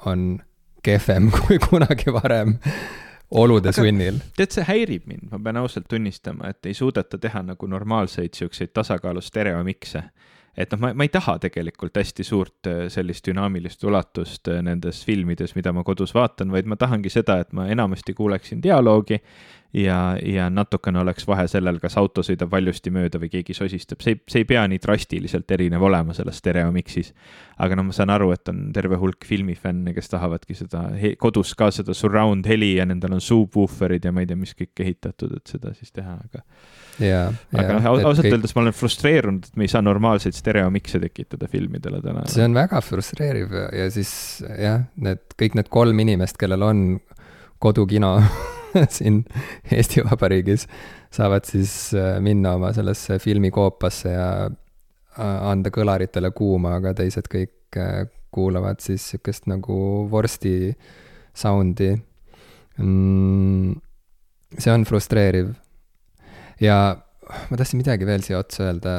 on kehvem (laughs) kui kunagi varem olude sunnil. tead, see häirib mind, ma pean ausalt tunnistama, et ei suudeta teha nagu normaalseid siukseid tasakaalu stereomikse et noh, ma, ma ei taha tegelikult hästi suurt äh, sellist dünaamilist ulatust äh, nendes filmides, mida ma kodus vaatan, vaid ma tahangi seda, et ma enamasti kuuleksin dialoogi ja, ja natukene oleks vahe sellel, kas auto sõidab valjusti mööda või keegi sosistab, see ei, see ei pea nii drastiliselt erinev olema selles stereomiksis. aga noh, ma saan aru, et on terve hulk filmifänne, kes tahavadki seda kodus ka seda surround heli ja nendel on subwooferid ja ma ei tea, mis kõik ehitatud, et seda siis teha, aga aga noh, ausalt kõik... öeldes ma olen frustreerunud, et me ei saa normaalseid stereomikse tekitada filmidele täna. see on väga frustreeriv ja siis jah, need kõik need kolm inimest, kellel on kodukino (laughs) (laughs) siin Eesti Vabariigis, saavad siis äh, minna oma sellesse filmikoopasse ja anda kõlaritele kuuma, aga teised kõik äh, kuulavad siis sihukest nagu vorsti sound'i mm,. see on frustreeriv ja ma tahtsin midagi veel siia otsa öelda,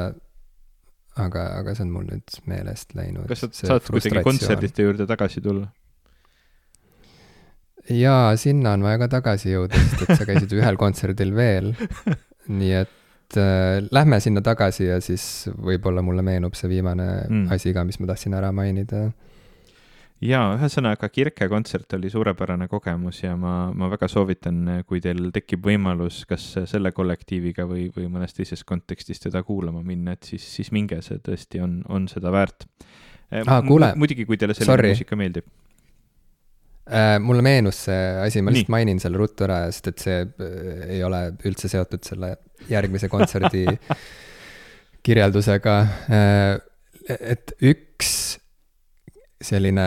aga, aga see on mul nüüd meelest läinud. kas sa saad kuidagi kontserdite juurde tagasi tulla? Jaa, sinna on vaja ka tagasi jõuda, sest et sa käisid ühel kontserdil veel. (laughs) nii et äh, lähme sinna tagasi ja siis võib-olla mulle meenub see viimane mm. asi ka, mis ma tahtsin ära mainida jaa, ühesõnaga Kirke kontsert oli suurepärane kogemus ja ma, ma väga soovitan, kui teil tekib võimalus kas selle kollektiiviga või, või mõnes teises kontekstis teda kuulama minna, et siis, siis minge, see tõesti on, on seda väärt ah,. muidugi, kui teile selline muusika meeldib. Mulle meenus see asi, ma lihtsalt mainin selle ruttu ära, sest et see äh, ei ole üldse seotud selle järgmise kontserdi (laughs) kirjeldusega äh,. et üks selline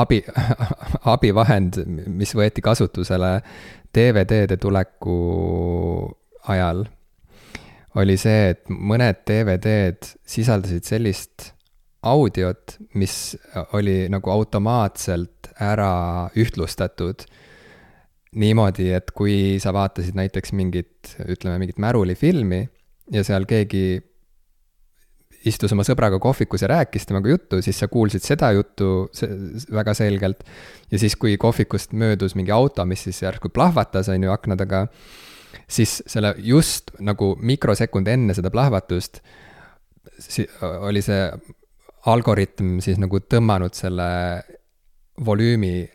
abi, (laughs) abivahend, mis võeti kasutusele DVD-de tuleku ajal, oli see, et mõned DVD-d sisaldasid sellist audiot, mis oli nagu automaatselt ära ühtlustatud niimoodi, et kui sa vaatasid näiteks mingit, ütleme, mingit märulifilmi ja seal keegi istus oma sõbraga kohvikus ja rääkis temaga juttu, siis sa kuulsid seda juttu väga selgelt. ja siis, kui kohvikust möödus mingi auto, mis siis järsku plahvatas, on ju, akna taga, siis selle just nagu mikrosekund enne seda plahvatust oli see algoritm siis nagu tõmmanud selle volüümi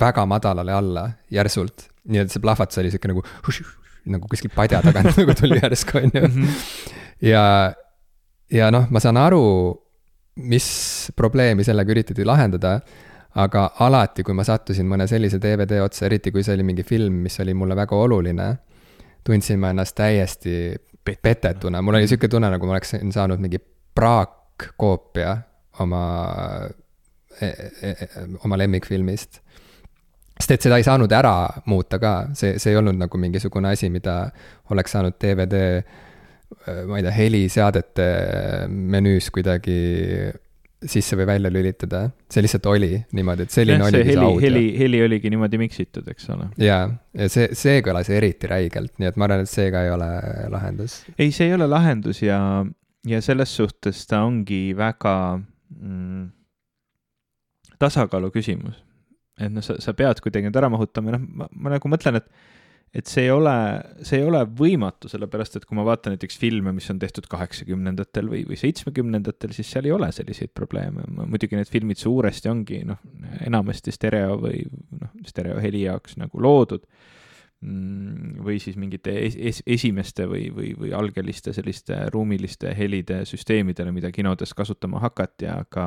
väga madalale alla järsult. nii et see plahvatus oli sihuke nagu, nagu kuskilt padja tagant (laughs) nagu tuli järsku, on ju. Mhm. ja ja noh, ma saan aru, mis probleemi sellega üritati lahendada, aga alati, kui ma sattusin mõne sellise DVD otsa, eriti kui see oli mingi film, mis oli mulle väga oluline, tundsin ma ennast täiesti petetuna, mul oli sihuke tunne, nagu ma oleksin saanud mingi praakkoopia oma e, e, e, oma lemmikfilmist. sest et seda ei saanud ära muuta ka, see, see ei olnud nagu mingisugune asi, mida oleks saanud DVD Äh, ma ei tea, heliseadete menüüs kuidagi sisse või välja lülitada, see lihtsalt oli niimoodi, et selline ja, oligi see heli, heli, heli oligi niimoodi miksitud, eks ole. jaa, ja see, see kõlas eriti räigelt, nii et ma arvan, et see ka ei ole lahendus. ei, see ei ole lahendus ja, ja selles suhtes ta ongi väga mm, tasakaalu küsimus. et noh, sa, sa pead kuidagi nüüd ära mahutama, noh, ma, ma nagu mõtlen, et et see ei ole, see ei ole võimatu, sellepärast et kui ma vaatan näiteks filme, mis on tehtud kaheksakümnendatel või, või seitsmekümnendatel, siis seal ei ole selliseid probleeme. muidugi need filmid suuresti ongi noh, enamasti stereo või noh, stereoheli jaoks nagu loodud või siis mingite es es esimeste või, või, või algeliste selliste ruumiliste helide süsteemidele, mida kinodes kasutama hakati, aga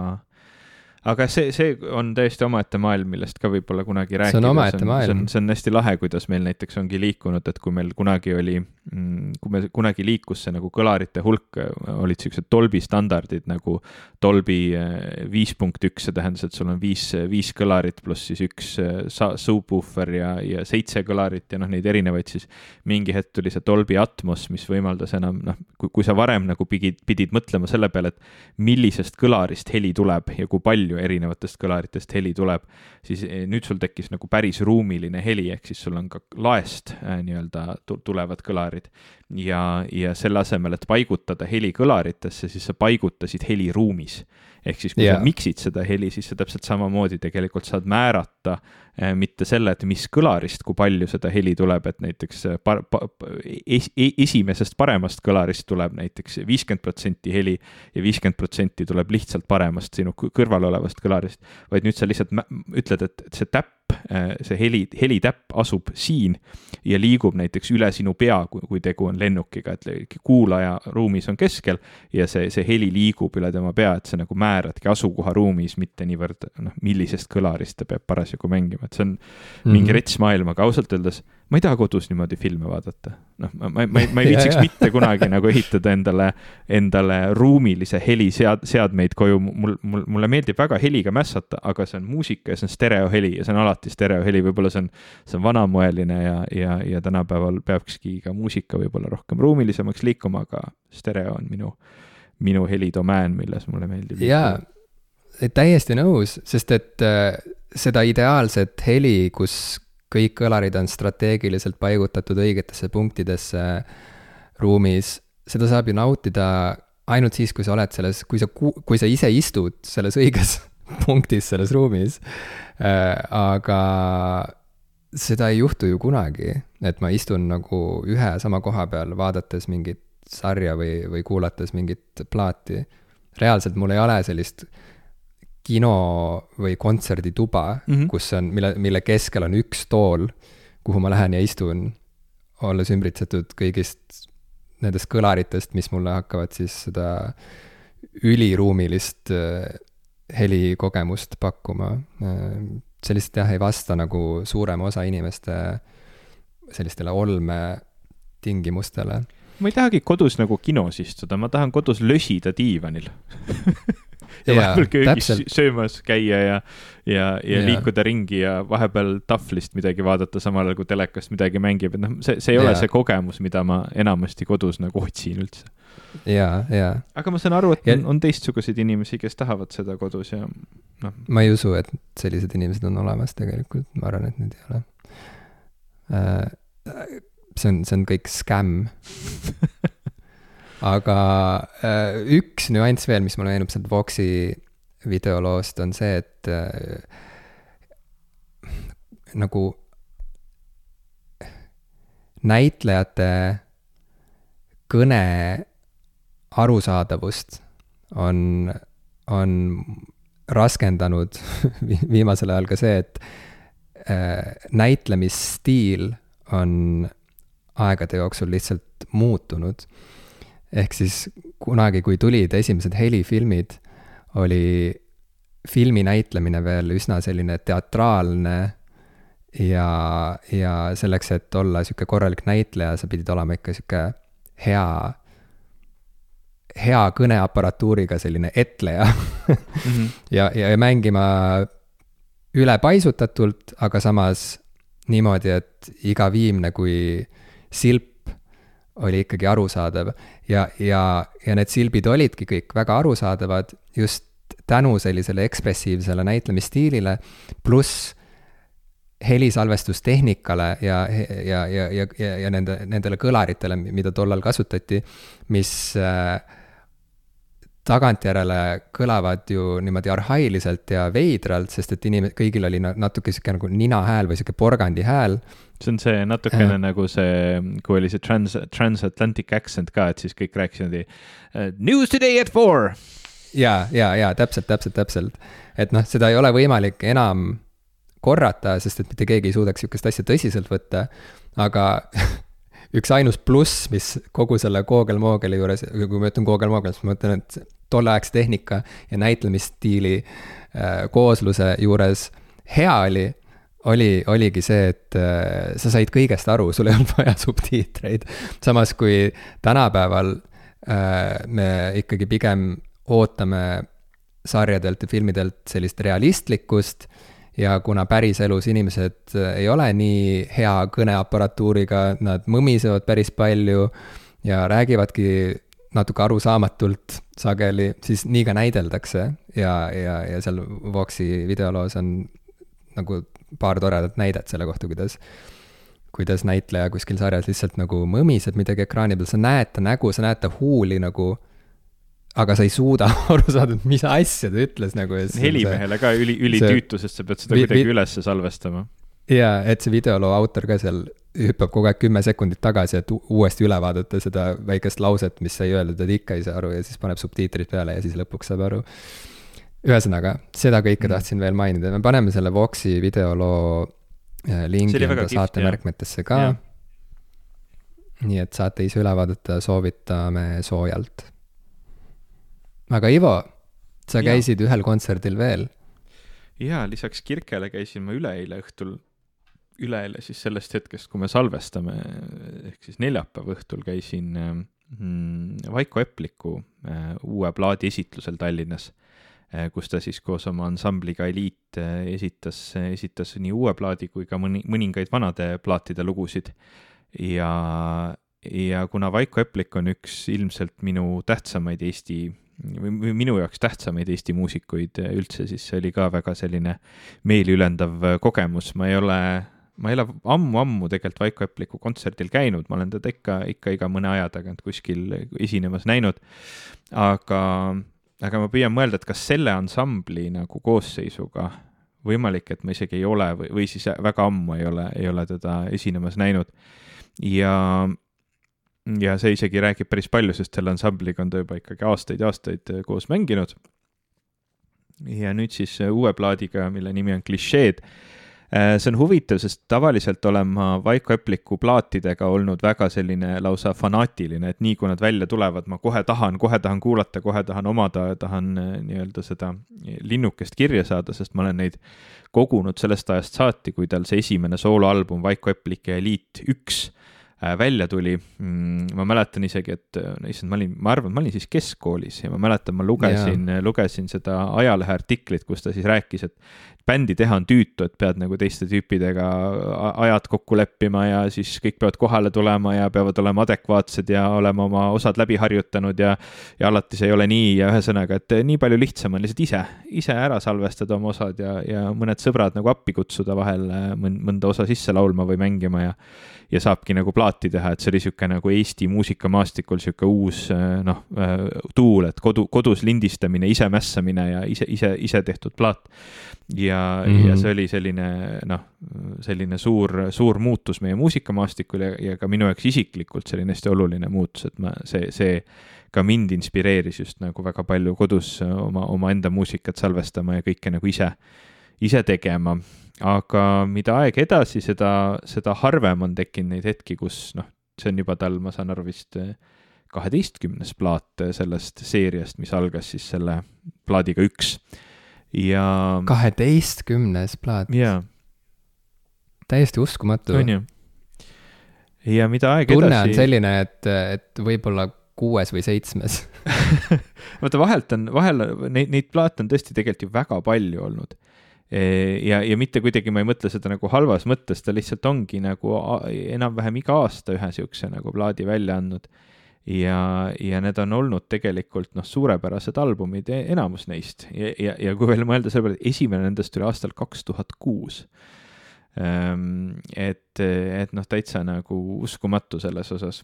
aga see, see on täiesti omaette maailm, millest ka võib-olla kunagi rääkida. see on omaette maailm. see on hästi lahe, kuidas meil näiteks ongi liikunud, et kui meil kunagi oli, mm, kui me kunagi liikus see nagu kõlarite hulk, olid siuksed Dolby standardid nagu Dolby eh, viis punkt üks, see tähendas, et sul on viis, viis kõlarit pluss siis üks eh, subwoofer ja, ja seitse kõlarit ja noh, neid erinevaid siis. mingi hetk tuli see Dolby Atmos, mis võimaldas enam noh, kui, kui sa varem nagu pidid, pidid mõtlema selle peale, et millisest kõlarist heli tuleb ja kui palju palju erinevatest kõlaritest heli tuleb, siis eh, nüüd sul tekkis nagu päris ruumiline heli, ehk siis sul on ka laest äh, nii-öelda tulevad kõlarid. ja, ja selle asemel, et paigutada heli kõlaritesse, siis sa paigutasid heli ruumis ehk siis kui yeah. sa miksid seda heli, siis sa täpselt samamoodi tegelikult saad määrata eh, mitte selle, et mis kõlarist, kui palju seda heli tuleb, et näiteks eh, par, pa, es, e-, esimesest paremast kõlarist tuleb näiteks viiskümmend protsenti heli ja viiskümmend protsenti tuleb lihtsalt paremast sinu kõrval olevast kõlarist, vaid nüüd sa lihtsalt ütled, et see täpp Äh, see heli, helitäpp asub siin ja liigub näiteks üle sinu pea, kui tegu on lennukiga, et kuulaja ruumis on keskel ja see, see heli liigub üle tema pea, et sa nagu määradki asukoha ruumis, mitte niivõrd noh, millisest kõlarist ta peab parasjagu mängima, et see on mm -hmm. mingi rets maailm, aga ausalt öeldes ma ei taha kodus niimoodi filme vaadata. noh, ma, ma, ma, ma ei (laughs) viitsiks mitte kunagi nagu ehitada endale, endale ruumilise heli sead-, seadmeid koju, mul, mul, mulle meeldib väga heliga mässata, aga see on muusika ja see on stereoheli ja see on alati stereoheli, võib-olla see on, see on vanamoeline ja, ja, ja tänapäeval peakski ka muusika võib-olla rohkem ruumilisemaks liikuma, aga stereo on minu, minu helidomään, milles mulle meeldib. jaa, täiesti nõus, sest et äh, seda ideaalset heli, kus kõik kõlarid on strateegiliselt paigutatud õigetesse punktidesse ruumis, seda saab ju nautida ainult siis, kui sa oled selles, kui sa, kui sa ise istud selles õiges (laughs) punktis selles ruumis äh,. aga seda ei juhtu ju kunagi, et ma istun nagu ühe sama koha peal, vaadates mingit sarja või, või kuulates mingit plaati. reaalselt mul ei ole sellist kino või kontserdituba mm, -hmm. kus on, mille, mille keskel on üks tool, kuhu ma lähen ja istun, olles ümbritsetud kõigist nendest kõlaritest, mis mulle hakkavad siis seda üliruumilist äh, helikogemust pakkuma. Äh, see lihtsalt jah, ei vasta nagu suurema osa inimeste sellistele olmetingimustele ma ei tahagi kodus nagu kinos istuda, ma tahan kodus lösida diivanil (laughs) ja vahepeal köögis täpselt. söömas käia ja, ja, ja, ja liikuda ringi ja vahepeal tahvlist midagi vaadata, samal ajal kui telekast midagi mängib, et noh, see, see ei ja. ole see kogemus, mida ma enamasti kodus nagu otsin üldse. ja, ja. aga ma saan aru, et ja... on, on teistsuguseid inimesi, kes tahavad seda kodus ja noh. ma ei usu, et sellised inimesed on olemas tegelikult, ma arvan, et need ei ole äh, see on, see on kõik skämm (laughs) aga äh, üks nüanss veel, mis mulle meenub sealt Voxi videoloost, on see, et äh, nagu näitlejate kõne arusaadavust on, on raskendanud (laughs) viimasel ajal ka see, et äh, näitlemisstiil on aegade jooksul lihtsalt muutunud ehk siis kunagi, kui tulid esimesed helifilmid, oli filmi näitlemine veel üsna selline teatraalne ja, ja selleks, et olla sihuke korralik näitleja, sa pidid olema ikka sihuke hea, hea kõneaparatuuriga selline etleja mm. -hmm. ja, ja, ja mängima ülepaisutatult, aga samas niimoodi, et iga viimne kui silp oli ikkagi arusaadav ja, ja, ja need silbid olidki kõik väga arusaadavad just tänu sellisele ekspressiivsele näitlemisstiilile, pluss helisalvestustehnikale ja, ja, ja, ja, ja, ja nende, nendele kõlaritele, mida tollal kasutati, mis äh, tagantjärele kõlavad ju niimoodi arhailiselt ja veidralt, sest et inim-, kõigil oli natuke sihuke nagu ninahääl või sihuke porgandihääl see on see natukene nagu see, kui oli see trans, transatlantic accent ka, et siis kõik rääkisid niimoodi uh, news today at four. ja, ja, ja täpselt, täpselt, täpselt. et noh, seda ei ole võimalik enam korrata, sest et mitte keegi ei suudaks sihukest asja tõsiselt võtta. aga (laughs) üks ainus pluss, mis kogu selle Google-Moogeli juures, kui ma ütlen Google-Moogel, siis ma mõtlen, et tolleaegse tehnika ja näitlemisstiili äh, koosluse juures hea oli oli, oligi see, et äh, sa said kõigest aru, sul ei olnud (laughs) vaja subtiitreid. samas kui tänapäeval äh, me ikkagi pigem ootame sarjadelt ja filmidelt sellist realistlikkust ja kuna päriselus inimesed äh, ei ole nii hea kõneaparatuuriga, nad mõmisevad päris palju ja räägivadki natuke arusaamatult sageli, siis nii ka näideldakse. Ja, ja, ja seal Voxi videoloos on nagu paar toredat näidet selle kohta, kuidas, kuidas näitleja kuskil sarjas lihtsalt nagu mõmiseb midagi ekraani peal, sa näed ta nägu, sa näed ta huuli nagu, aga sa ei suuda (laughs) aru saada, mis asja ta ütles nagu. helimehele ka üli, ülitüütu, sest sa pead seda kuidagi ülesse salvestama. jaa, et see videoloo autor ka seal hüppab kogu aeg kümme sekundit tagasi, et uuesti üle vaadata seda väikest lauset, mis sai öeldud, et ikka ei saa aru ja siis paneb subtiitrid peale ja siis lõpuks saab aru ühesõnaga, seda kõike mm. tahtsin veel mainida, me paneme selle Voxi videoloo äh, lingi enda saate märkmetesse ka. nii et saate ise üle vaadata, soovitame soojalt. Aga Ivo, sa ja. käisid ühel kontserdil veel. jaa, lisaks Kirkele käisin ma üleeile õhtul, üleeile siis sellest hetkest, kui me salvestame, ehk siis neljapäeva õhtul käisin mm, Vaiko Epliku äh, uue plaadi esitlusel Tallinnas Äh, kus ta siis koos oma ansambliga Eliit äh, esitas, esitas nii uue plaadi kui ka mõni, mõningaid vanade plaatide lugusid. ja, ja kuna Vaiko Eplik on üks ilmselt minu tähtsamaid Eesti või minu jaoks tähtsamaid Eesti muusikuid äh, üldse, siis see oli ka väga selline meeliülendav kogemus, ma ei ole ma ei ole ammu-ammu tegelikult Vaiko Epliku kontserdil käinud, ma olen teda ikka, ikka iga mõne aja tagant kuskil esinemas näinud. aga aga ma püüan mõelda, et kas selle ansambli nagu koosseisuga võimalik, et ma isegi ei ole või, või siis väga ammu ei ole, ei ole teda esinemas näinud. ja, ja see isegi räägib päris palju, sest selle ansambliga on ta juba ikkagi aastaid ja aastaid koos mänginud. ja nüüd siis uue plaadiga, mille nimi on Klišeed Äh, see on huvitav, sest tavaliselt olen ma Vaiko Äpliku plaatidega olnud väga selline lausa fanaatiline, et nii kui nad välja tulevad, ma kohe tahan, kohe tahan kuulata, kohe tahan omada, tahan äh, nii-öelda seda linnukest kirja saada, sest ma olen neid kogunud sellest ajast saati, kui tal see esimene sooloalbum Vaiko Äplik ja Eliit üks Äh, välja tuli. Mm, ma mäletan isegi, et issand, ma olin, ma arvan, ma olin siis keskkoolis ja ma mäletan, ma lugesin, lugesin seda ajalehe artiklit, kus ta siis rääkis, et bändi teha on tüütu, et pead nagu teiste tüüpidega ajad kokku leppima ja siis kõik peavad kohale tulema ja peavad olema adekvaatsed ja olema oma osad läbi harjutanud ja ja alati see ei ole nii ja ühesõnaga, et nii palju lihtsam on lihtsalt ise, ise ära salvestada oma osad ja, ja mõned sõbrad nagu appi kutsuda vahel mõnda osa sisse laulma või mängima ja ja saabki nagu plaati teha, et see oli sihuke nagu Eesti muusikamaastikul sihuke uus noh, tuul, et kodu, kodus lindistamine, ise mässamine ja ise, ise, ise tehtud plaat. ja mm, -hmm. ja see oli selline noh, selline suur, suur muutus meie muusikamaastikul ja, ja ka minu jaoks isiklikult selline hästi oluline muutus, et ma, see, see ka mind inspireeris just nagu väga palju kodus oma, omaenda muusikat salvestama ja kõike nagu ise, ise tegema aga mida aeg edasi, seda, seda harvem on tekkinud neid hetki, kus noh, see on juba tal, ma saan aru, vist kaheteistkümnes plaat sellest seeriast, mis algas siis selle plaadiga üks ja. kaheteistkümnes plaat? jaa. täiesti uskumatu. on ju? ja mida aeg tunne edasi. tunne on selline, et, et võib-olla kuues või seitsmes (laughs) vaata, vahelt on, vahel neid, neid plaate on tõesti tegelikult ju väga palju olnud ja, ja mitte kuidagi ma ei mõtle seda nagu halvas mõttes, ta lihtsalt ongi nagu enam-vähem iga aasta ühe niisuguse nagu plaadi välja andnud. Ja, ja need on olnud tegelikult noh, suurepärased albumid, e-, enamus neist ja, ja, ja kui veel mõelda selle peale, et esimene nendest tuli aastal kaks tuhat kuus ehm, et, et noh, täitsa nagu uskumatu selles osas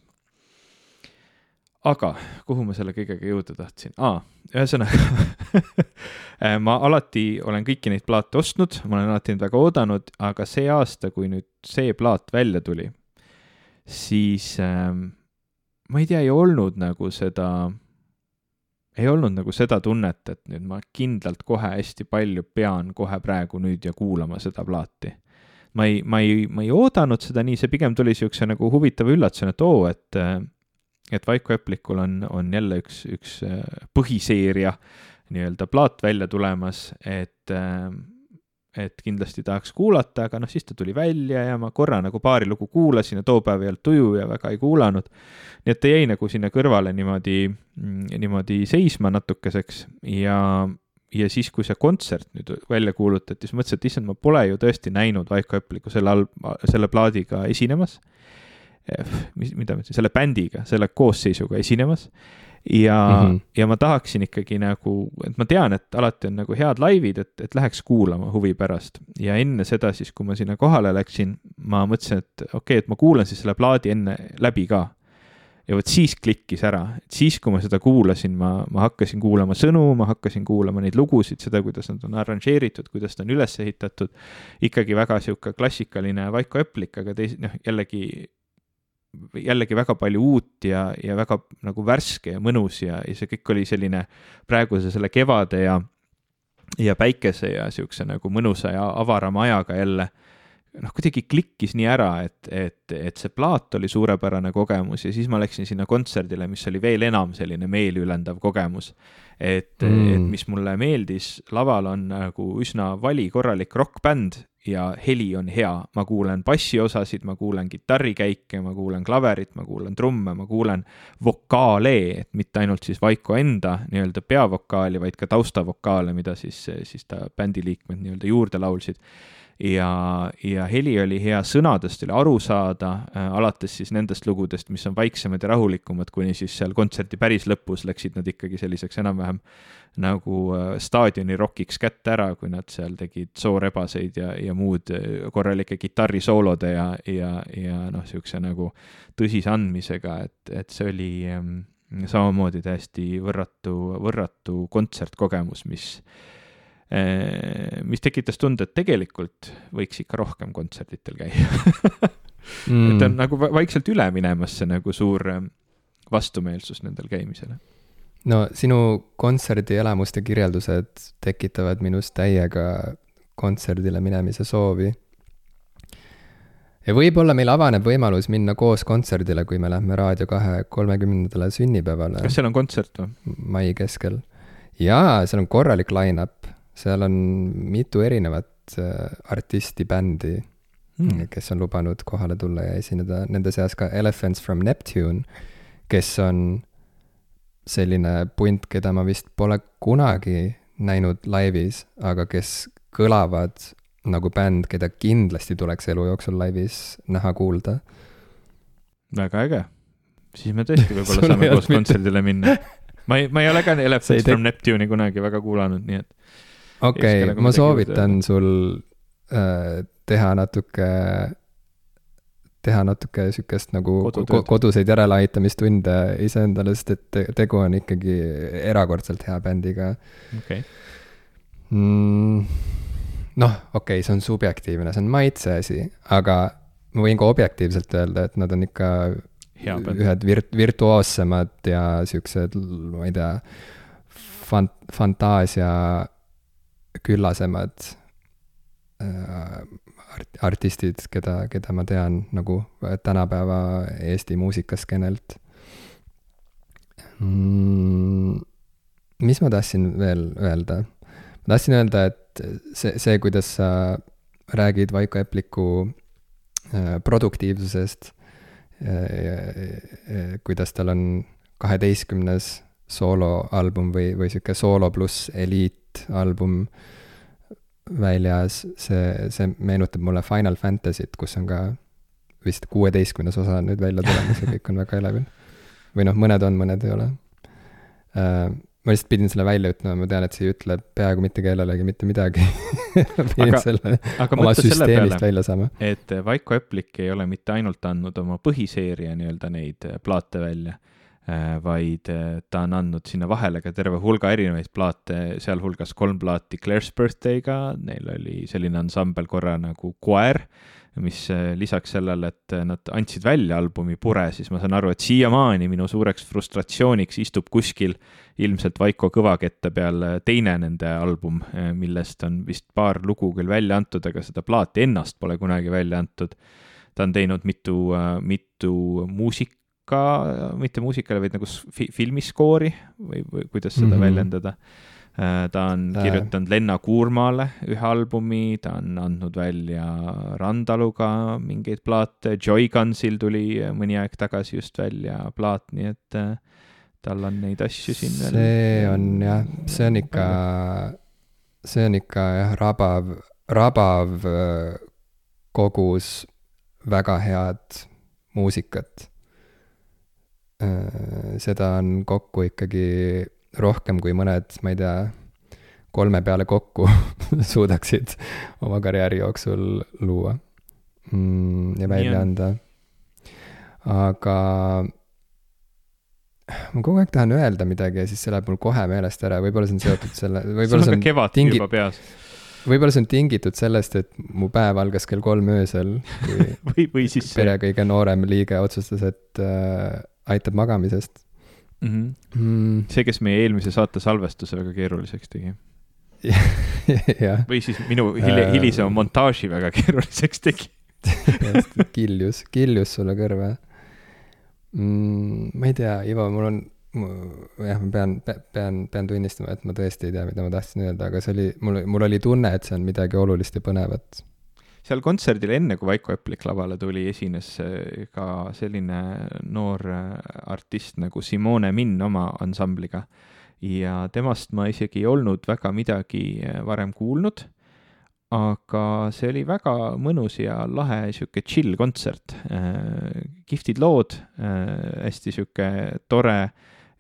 aga kuhu ma selle kõigega jõuda tahtsin ah,? ühesõnaga äh, (laughs) ma alati olen kõiki neid plaate ostnud, ma olen alati neid väga oodanud, aga see aasta, kui nüüd see plaat välja tuli, siis ähm, ma ei tea, ei olnud nagu seda, ei olnud nagu seda tunnet, et nüüd ma kindlalt kohe hästi palju pean kohe praegu nüüd ja kuulama seda plaati. Ma ei, ma ei, ma ei oodanud seda nii, see pigem tuli niisuguse nagu huvitava üllatusena, et oo, et et Vaiko Eplikul on, on jälle üks, üks äh, põhiseeria nii-öelda plaat välja tulemas, et, äh, et kindlasti tahaks kuulata, aga noh, siis ta tuli välja ja ma korra nagu paari lugu kuulasin ja too päev ei olnud tuju ja väga ei kuulanud. nii et ta jäi nagu sinna kõrvale niimoodi, niimoodi seisma natukeseks ja, ja siis, kui see kontsert nüüd välja kuulutati, siis mõtlesin, et issand, ma pole ju tõesti näinud Vaiko Eplikku selle all, selle plaadiga esinemas mis, mida ma ütlesin, selle bändiga, selle koosseisuga esinemas. Ja mm, -hmm. ja ma tahaksin ikkagi nagu, et ma tean, et alati on nagu head laivid, et, et läheks kuulama huvi pärast. ja enne seda siis, kui ma sinna kohale läksin, ma mõtlesin, et okei okay,, et ma kuulan siis selle plaadi enne läbi ka ja vot siis klikkis ära, et siis, kui ma seda kuulasin, ma, ma hakkasin kuulama sõnu, ma hakkasin kuulama neid lugusid, seda, kuidas nad on arranžeeritud, kuidas ta on üles ehitatud. ikkagi väga sihuke klassikaline Vaiko Eplik, aga teis-, noh, jällegi jällegi väga palju uut ja, ja väga nagu värske ja mõnus ja, ja see kõik oli selline praeguse selle kevade ja, ja päikese ja siukse nagu mõnusa ja avarama ajaga jälle noh, kuidagi klikkis nii ära, et, et, et see plaat oli suurepärane kogemus ja siis ma läksin sinna kontserdile, mis oli veel enam selline meeliülendav kogemus. et mm., et mis mulle meeldis, laval on nagu üsna vali korralik rokkbänd ja heli on hea, ma kuulen bassiosasid, ma kuulen kitarrikäike, ma kuulen klaverit, ma kuulen trumme, ma kuulen vokaale, et mitte ainult siis Vaiko enda nii-öelda peavokaali, vaid ka taustavokaale, mida siis, siis ta bändi liikmed nii-öelda juurde laulsid ja, ja heli oli hea, sõnadest oli aru saada äh,, alates siis nendest lugudest, mis on vaiksemad ja rahulikumad, kuni siis seal kontserti päris lõpus läksid nad ikkagi selliseks enam-vähem nagu äh, staadioni rokiks kätte ära, kui nad seal tegid soorebaseid ja, ja muud äh, korralike kitarrisoolode ja, ja, ja noh, niisuguse nagu tõsise andmisega, et, et see oli ähm, samamoodi täiesti võrratu, võrratu kontsertkogemus, mis, mis tekitas tunde, et tegelikult võiks ikka rohkem kontserditel käia mm.. et on nagu vaikselt üle minemas see nagu suur vastumeelsus nendel käimisele no sinu kontserdielamuste kirjeldused tekitavad minus täiega kontserdile minemise soovi. ja võib-olla meil avaneb võimalus minna koos kontserdile, kui me lähme Raadio kahe kolmekümnendale sünnipäevale. kas seal on kontsert või? mai keskel. jaa, seal on korralik line-up, seal on mitu erinevat äh, artisti, bändi mm., kes on lubanud kohale tulla ja esineda, nende seas ka Elephants from Neptune, kes on selline punt, keda ma vist pole kunagi näinud laivis, aga kes kõlavad nagu bänd, keda kindlasti tuleks elu jooksul laivis näha-kuulda. väga äge. siis me tõesti võib-olla (laughs) saame koos kontserdile minna. ma ei, ma ei ole ka (laughs) Elephants from Neptune'i kunagi väga kuulanud, nii et. Okei okay,, ma soovitan sul äh, teha natuke teha natuke sihukest nagu Kodutööd. koduseid järeleaitamistunde iseendale, sest et tegu on ikkagi erakordselt hea bändiga. okei okay. mm,. noh, okei okay,, see on subjektiivne, see on maitse asi, aga ma võin ka objektiivselt öelda, et nad on ikka ühed virt-, virtuoossemad ja siuksed, ma ei tea, fant-, fantaasia küllasemad äh, art-, artistid, keda, keda ma tean nagu tänapäeva Eesti muusikaskenelt mm,. mis ma tahtsin veel öelda? ma tahtsin öelda, et see, see, kuidas sa räägid Vaiko Epliku äh, produktiivsusest äh,, kuidas tal on kaheteistkümnes sooloalbum või, või sihuke soolo pluss eliitalbum äh, väljas, see, see meenutab mulle Final Fantasy't, kus on ka vist kuueteistkümnes osa on nüüd välja tulemas ja kõik on väga elevil. või noh, mõned on, mõned ei ole uh,. ma lihtsalt pidin selle välja ütlema, ma tean, et see ei ütle peaaegu mitte kellelegi mitte midagi pidin aga, selle aga oma süsteemist peale, välja saama. et Vaiko Eplik ei ole mitte ainult andnud oma põhiseeria nii-öelda neid plaate välja vaid äh, ta on andnud sinna vahele ka terve hulga erinevaid plaate, sealhulgas kolm plaati Claire's Birthday'ga, neil oli selline ansambel korra nagu Koer, mis äh, lisaks sellele, et nad andsid välja albumi Pure, siis ma saan aru, et siiamaani minu suureks frustratsiooniks istub kuskil ilmselt Vaiko kõvakette peal teine nende album, millest on vist paar lugu küll välja antud, aga seda plaati ennast pole kunagi välja antud. Ta on teinud mitu, mitu muusik, muusika, mitte muusikale, vaid nagu fi filmiskoori või, või kuidas seda mm -hmm. väljendada. Äh, ta on äh. kirjutanud Lenna Kuurmale ühe albumi, ta on andnud välja Randaluga mingeid plaate, Joy-Gunsil tuli mõni aeg tagasi just välja plaat, nii et äh, tal on neid asju siin veel. see on jah, see on ikka, see on ikka jah, rabav, rabav kogus väga head muusikat Äh, seda on kokku ikkagi rohkem kui mõned, ma ei tea, kolme peale kokku (laughs) suudaksid oma karjääri jooksul luua mm, ja välja anda. aga ma kogu aeg tahan öelda midagi ja siis see läheb mul kohe meelest ära, võib-olla see on seotud selle, (laughs) võib-olla see on tingi-, võib-olla see on tingitud sellest, et mu päev algas kell kolm öösel, (laughs) või, või siis pere kõige noorem liige otsustas, et äh, aitab magamisest mm. -hmm. Mm. see, kes meie eelmise saate salvestuse väga keeruliseks tegi (laughs) või siis minu hili, äh. hilisema montaaži väga keeruliseks tegi kiljus, kiljus sulle kõrva mm,. ma ei tea, Ivo, mul on, jah, ma pean, pean, pean tunnistama, et ma tõesti ei tea, mida ma tahtsin öelda, aga see oli, mul, mul oli tunne, et see on midagi olulist ja põnevat seal kontserdil, enne kui Vaiko Eplik lavale tuli, esines äh, ka selline noor äh, artist nagu Simone Minn oma ansambliga. ja temast ma isegi ei olnud väga midagi äh, varem kuulnud, aga see oli väga mõnus ja lahe sihuke chill kontsert. kihvtid lood, hästi sihuke tore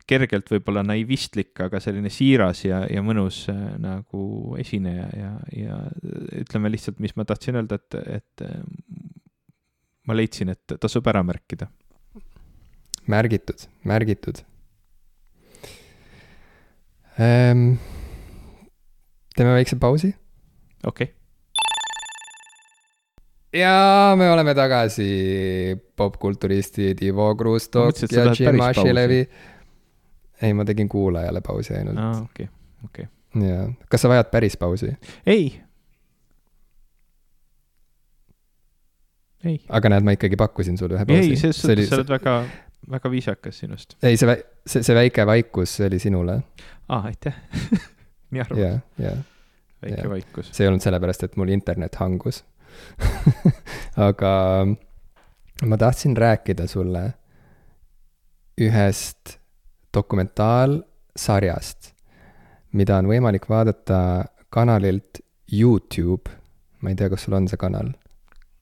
kergelt võib-olla naivistlik, aga selline siiras ja, ja mõnus äh, nagu esineja ja, ja ütleme lihtsalt, mis ma tahtsin öelda, et, et äh, ma leidsin, et tasub ära märkida. märgitud, märgitud. ähm,. teeme väikse pausi. okei okay. ja me oleme tagasi, popkulturistid Ivo Krustok ja Jim Ashilevi. Ei, ma tegin kuulajale pausi ainult. aa, okei, okei. jaa, kas sa vajad päris pausi? ei. ei. aga näed, ma ikkagi pakkusin sulle ühe pausi. ei, selles suhtes sa oled väga, väga viisakas sinust. ei, see, see, see väike vaikus, see oli sinule. aa, aitäh (laughs) nii arvad? jaa, jaa. väike ja. vaikus. see ei olnud sellepärast, et mul internet hangus (laughs) aga ma tahtsin rääkida sulle ühest dokumentaalsarjast, mida on võimalik vaadata kanalilt Youtube. ma ei tea, kas sul on see kanal?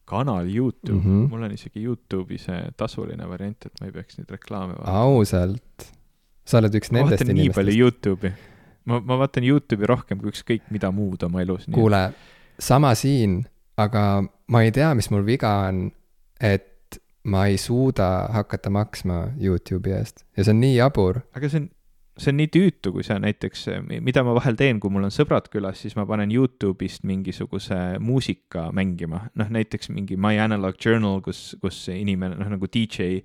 kanal Youtube mm, -hmm. mul on isegi Youtube'i see tasuline variant, et ma ei peaks neid reklaame vaatama. ausalt? sa oled üks ma nendest inimestest. nii palju Youtube'i. ma, ma vaatan Youtube'i rohkem kui ükskõik mida muud oma elus. kuule, sama siin aga ma ei tea, mis mul viga on, et ma ei suuda hakata maksma Youtube'i eest ja see on nii jabur. aga see on, see on nii tüütu, kui sa näiteks, mida ma vahel teen, kui mul on sõbrad külas, siis ma panen Youtube'ist mingisuguse muusika mängima. noh, näiteks mingi My Analog Journal, kus, kus inimene, noh nagu DJ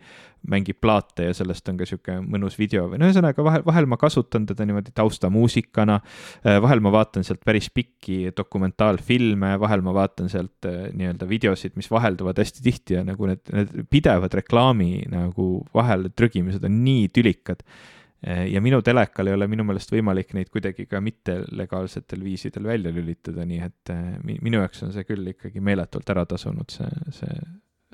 mängib plaate ja sellest on ka sihuke mõnus video või no ühesõnaga vahel, vahel ma kasutan teda niimoodi taustamuusikana. vahel ma vaatan sealt päris pikki dokumentaalfilme, vahel ma vaatan sealt eh, nii-öelda videosid, mis vahelduvad hästi tihti ja nagu need, need pidevad reklaami nagu vahele trügimised on nii tülikad ja minu telekal ei ole minu meelest võimalik neid kuidagi ka mittelegaalsetel viisidel välja lülitada, nii et eh, minu jaoks on see küll ikkagi meeletult ära tasunud, see, see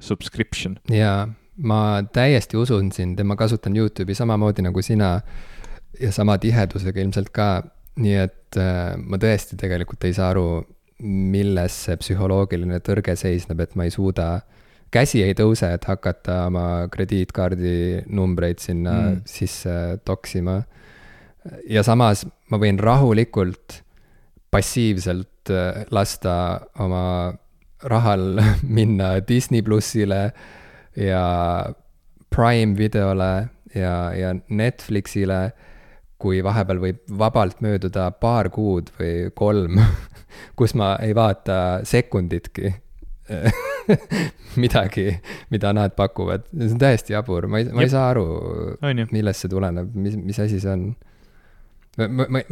subscription. jaa, ma täiesti usun sind ja ma kasutan Youtube'i samamoodi nagu sina ja sama tihedusega ilmselt ka, nii et äh, ma tõesti tegelikult ei saa aru, milles see psühholoogiline tõrge seisneb, et ma ei suuda äh, käsi ei tõuse, et hakata oma krediitkaardi numbreid sinna mm. sisse toksima. ja samas ma võin rahulikult passiivselt äh, lasta oma rahal (laughs) minna Disney plussile ja Prime videole ja, ja Netflixile, kui vahepeal võib vabalt mööduda paar kuud või kolm, (laughs) kus ma ei vaata sekunditki (laughs) midagi, mida nad pakuvad, see on täiesti jabur, ma ei, ma ei saa aru, millest see tuleneb, mis, mis asi see on. ma, ma,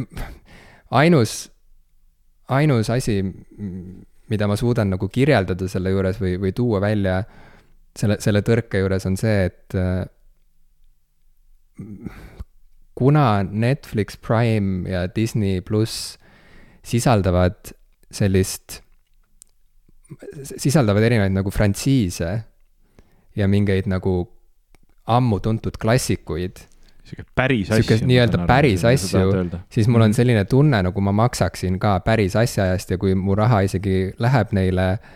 ainus, ainus asi, mida ma suudan nagu kirjeldada selle juures või, või tuua välja selle, selle tõrke juures on see, et kuna Netflix, Prime ja Disney pluss sisaldavad sellist sisaldavad erinevaid nagu frantsiise ja mingeid nagu ammu tuntud klassikuid. sihuke päris asju. nii-öelda päris asju, siis mul on mhm. selline tunne, nagu ma maksaksin ka päris asja eest ja kui mu raha isegi läheb neile äh,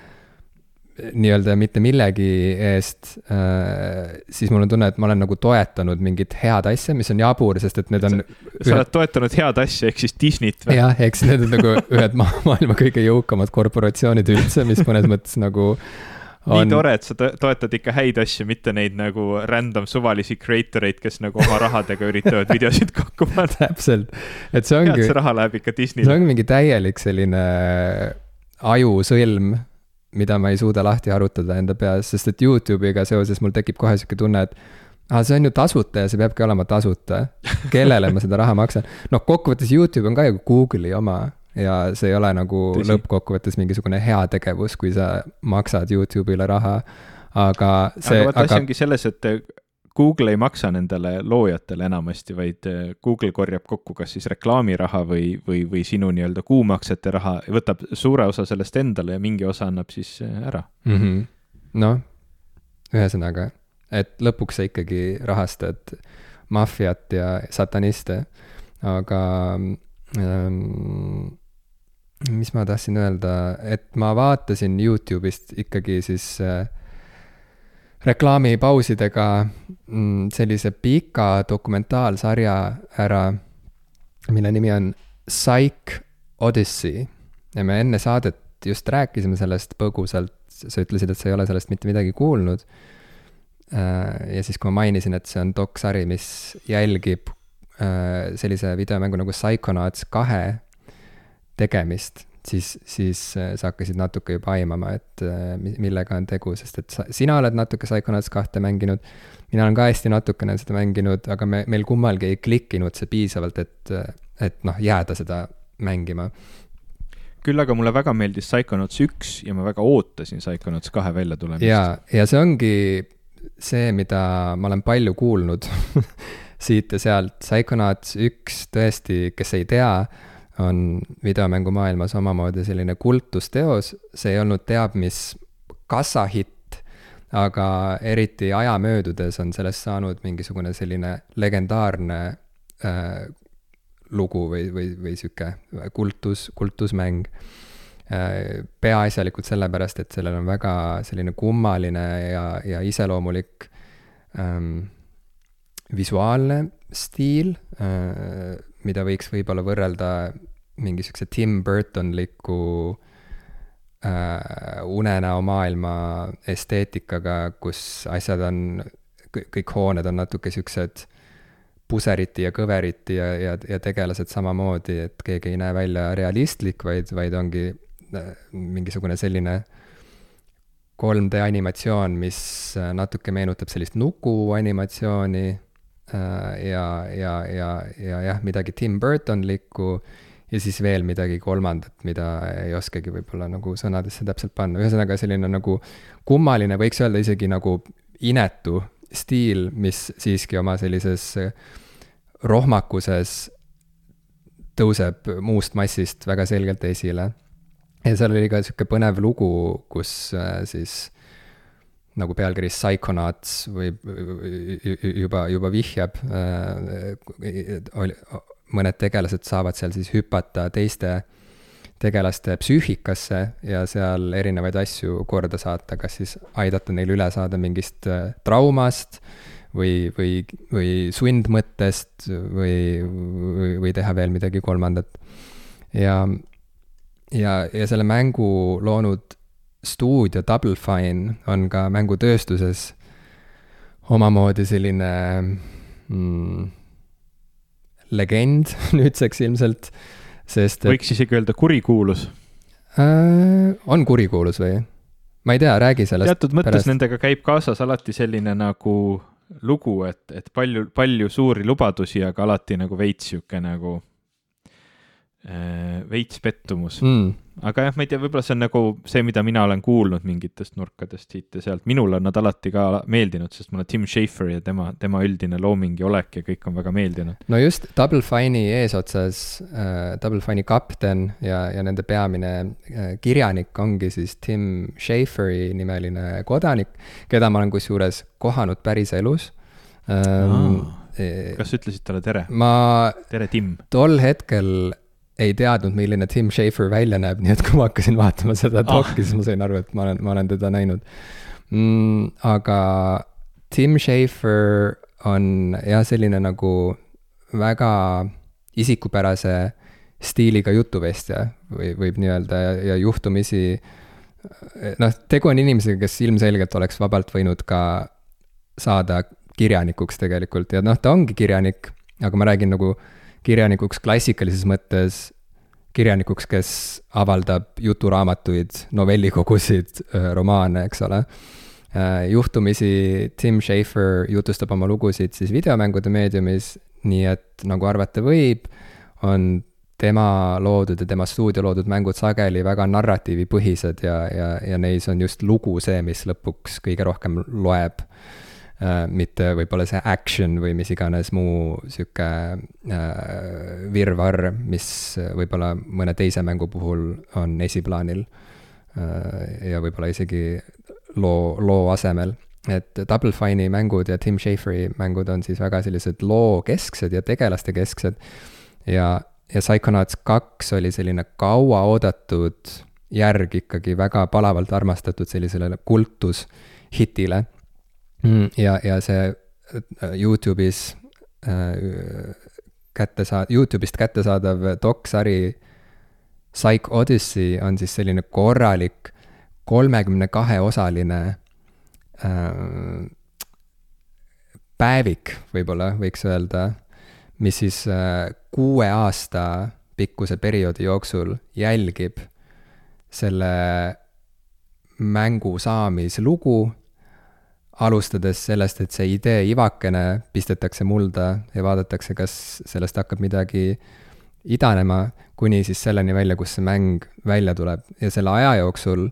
nii-öelda mitte millegi eest äh,, siis mul on tunne, et ma olen nagu toetanud mingit head asja, mis on jabur, sest et need on. sa ühed... oled toetanud head asja, ehk siis Disneyt või? jah, eks need on nagu (laughs) ühed ma maailma kõige jõukamad korporatsioonid üldse, mis mõnes mõttes nagu on... nii tore, et sa toetad ikka häid asju, mitte neid nagu random suvalisi creator eid, kes nagu oma rahadega üritavad (laughs) videosid kokku panna täpselt, et see ongi. see raha läheb ikka Disneyle. see ongi mingi täielik selline ajusõlm mida ma ei suuda lahti harutada enda peas, sest et Youtube'iga seoses mul tekib kohe sihuke tunne, et aa, see on ju tasuta ja see peabki olema tasuta. kellele ma seda raha maksan? noh, kokkuvõttes Youtube on ka ju Google'i oma ja see ei ole nagu lõppkokkuvõttes mingisugune heategevus, kui sa maksad Youtube'ile raha. aga see. aga vot asi ongi selles, et Google ei maksa nendele loojatele enamasti, vaid äh, Google korjab kokku kas siis reklaamiraha või, või, või sinu nii-öelda kuumaksete raha, võtab suure osa sellest endale ja mingi osa annab siis äh, ära. Mm -hmm.. noh, ühesõnaga, et lõpuks sa ikkagi rahastad maffiat ja sataniste, aga ähm, mis ma tahtsin öelda, et ma vaatasin Youtube'ist ikkagi siis äh, reklaamipausidega mm, sellise pika dokumentaalsarja ära, mille nimi on Psych Odyssey. ja me enne saadet just rääkisime sellest põgusalt, sa ütlesid, et sa ei ole sellest mitte midagi kuulnud. Äh, ja siis, kui ma mainisin, et see on doksari, mis jälgib äh, sellise videomängu nagu Psychonauts kahe tegemist, siis, siis äh, sa hakkasid natuke juba aimama, et äh, millega on tegu, sest et sa, sina oled natuke Psychonauts kahte mänginud, mina olen ka hästi natukene seda mänginud, aga me, meil kummalgi ei klikkinud see piisavalt, et, et noh, jääda seda mängima. Küll aga mulle väga meeldis Psychonauts üks ja ma väga ootasin Psychonauts kahe väljatulemist. ja, ja see ongi see, mida ma olen palju kuulnud (laughs) siit ja sealt, Psychonauts üks tõesti, kes ei tea, on videomängumaailmas omamoodi selline kultusteos, see ei olnud teab mis kassahitt, aga eriti aja möödudes on sellest saanud mingisugune selline legendaarne äh, lugu või, või, või sihuke kultus, kultusmäng. Äh, peaasjalikult sellepärast, et sellel on väga selline kummaline ja, ja iseloomulik ähm, visuaalne stiil äh,, mida võiks võib-olla võrrelda mingi siukse Tim Burtonliku äh, unenäomaailma esteetikaga, kus asjad on, kõik hooned on natuke siuksed puseriti ja kõveriti ja, ja, ja tegelased samamoodi, et keegi ei näe välja realistlik, vaid, vaid ongi äh, mingisugune selline 3D animatsioon, mis äh, natuke meenutab sellist nukuanimatsiooni äh, ja, ja, ja, ja jah, midagi Tim Burtonlikku ja siis veel midagi kolmandat, mida ei oskagi võib-olla nagu sõnadesse täpselt panna, ühesõnaga selline nagu kummaline, võiks öelda isegi nagu inetu stiil, mis siiski oma sellises rohmakuses tõuseb muust massist väga selgelt esile. ja seal oli ka sihuke põnev lugu, kus äh, siis nagu pealkiri Psychonauts võib juba, juba vihjab, äh, oli, mõned tegelased saavad seal siis hüpata teiste tegelaste psüühikasse ja seal erinevaid asju korda saata, kas siis aidata neil üle saada mingist äh, traumast või, või, või sundmõttest või, või, või teha veel midagi kolmandat. ja, ja, ja selle mängu loonud stuudio Double Fine on ka mängutööstuses omamoodi selline mm, legend (laughs) nüüdseks ilmselt, sest et, võiks isegi öelda kurikuulus äh,. on kurikuulus või? ma ei tea, räägi sellest. teatud mõttes pärast. nendega käib kaasas alati selline nagu lugu, et, et palju, palju suuri lubadusi, aga alati nagu veits sihuke nagu äh, veits pettumus mm.. Aga jah, ma ei tea, võib-olla see on nagu see, mida mina olen kuulnud mingitest nurkadest siit ja sealt, minule on nad alati ka meeldinud, sest mulle Tim Schafer ja tema, tema üldine looming ja olek ja kõik on väga meeldinud. no just, Double Fine'i eesotsas äh,, Double Fine'i kapten ja, ja nende peamine äh, kirjanik ongi siis Tim Schaferi nimeline kodanik, keda ma olen kusjuures kohanud päriselus ähm,. kas ütlesid talle tere? ma. tere, Tim. tol hetkel ei teadnud, milline Tim Schafer välja näeb, nii et kui ma hakkasin vaatama seda dok'i ah., siis ma sain aru, et ma olen, ma olen teda näinud mm,. aga Tim Schafer on jah, selline nagu väga isikupärase stiiliga jutuvestja või võib nii öelda ja, ja juhtumisi noh, tegu on inimesega, kes ilmselgelt oleks vabalt võinud ka saada kirjanikuks tegelikult ja noh, ta ongi kirjanik, aga ma räägin nagu kirjanikuks klassikalises mõttes, kirjanikuks, kes avaldab juturaamatuid, novellikogusid, romaane, eks ole. juhtumisi Tim Schafer jutustab oma lugusid siis videomängude meediumis, nii et nagu arvata võib, on tema loodud ja tema stuudio loodud mängud sageli väga narratiivipõhised ja, ja, ja neis on just lugu see, mis lõpuks kõige rohkem loeb Äh, mitte võib-olla see action või mis iganes muu sihuke äh, virvarr, mis võib-olla mõne teise mängu puhul on esiplaanil äh,. ja võib-olla isegi loo, loo asemel. et Double Fine'i mängud ja Tim Schaferi mängud on siis väga sellised lookesksed ja tegelaste kesksed. ja, ja Psychonauts kaks oli selline kauaoodatud järg ikkagi väga palavalt armastatud sellisele kultushitile Mm, ja, ja see äh, Youtube'is äh, kätte saa-, Youtube'ist kättesaadav doksari Psych Odyssey on siis selline korralik kolmekümne kahe osaline äh, päevik, võib-olla võiks öelda, mis siis kuue aasta pikkuse perioodi jooksul jälgib selle mängu saamislugu, alustades sellest, et see idee ivakene pistetakse mulda ja vaadatakse, kas sellest hakkab midagi idanema, kuni siis selleni välja, kus see mäng välja tuleb. Ja selle aja jooksul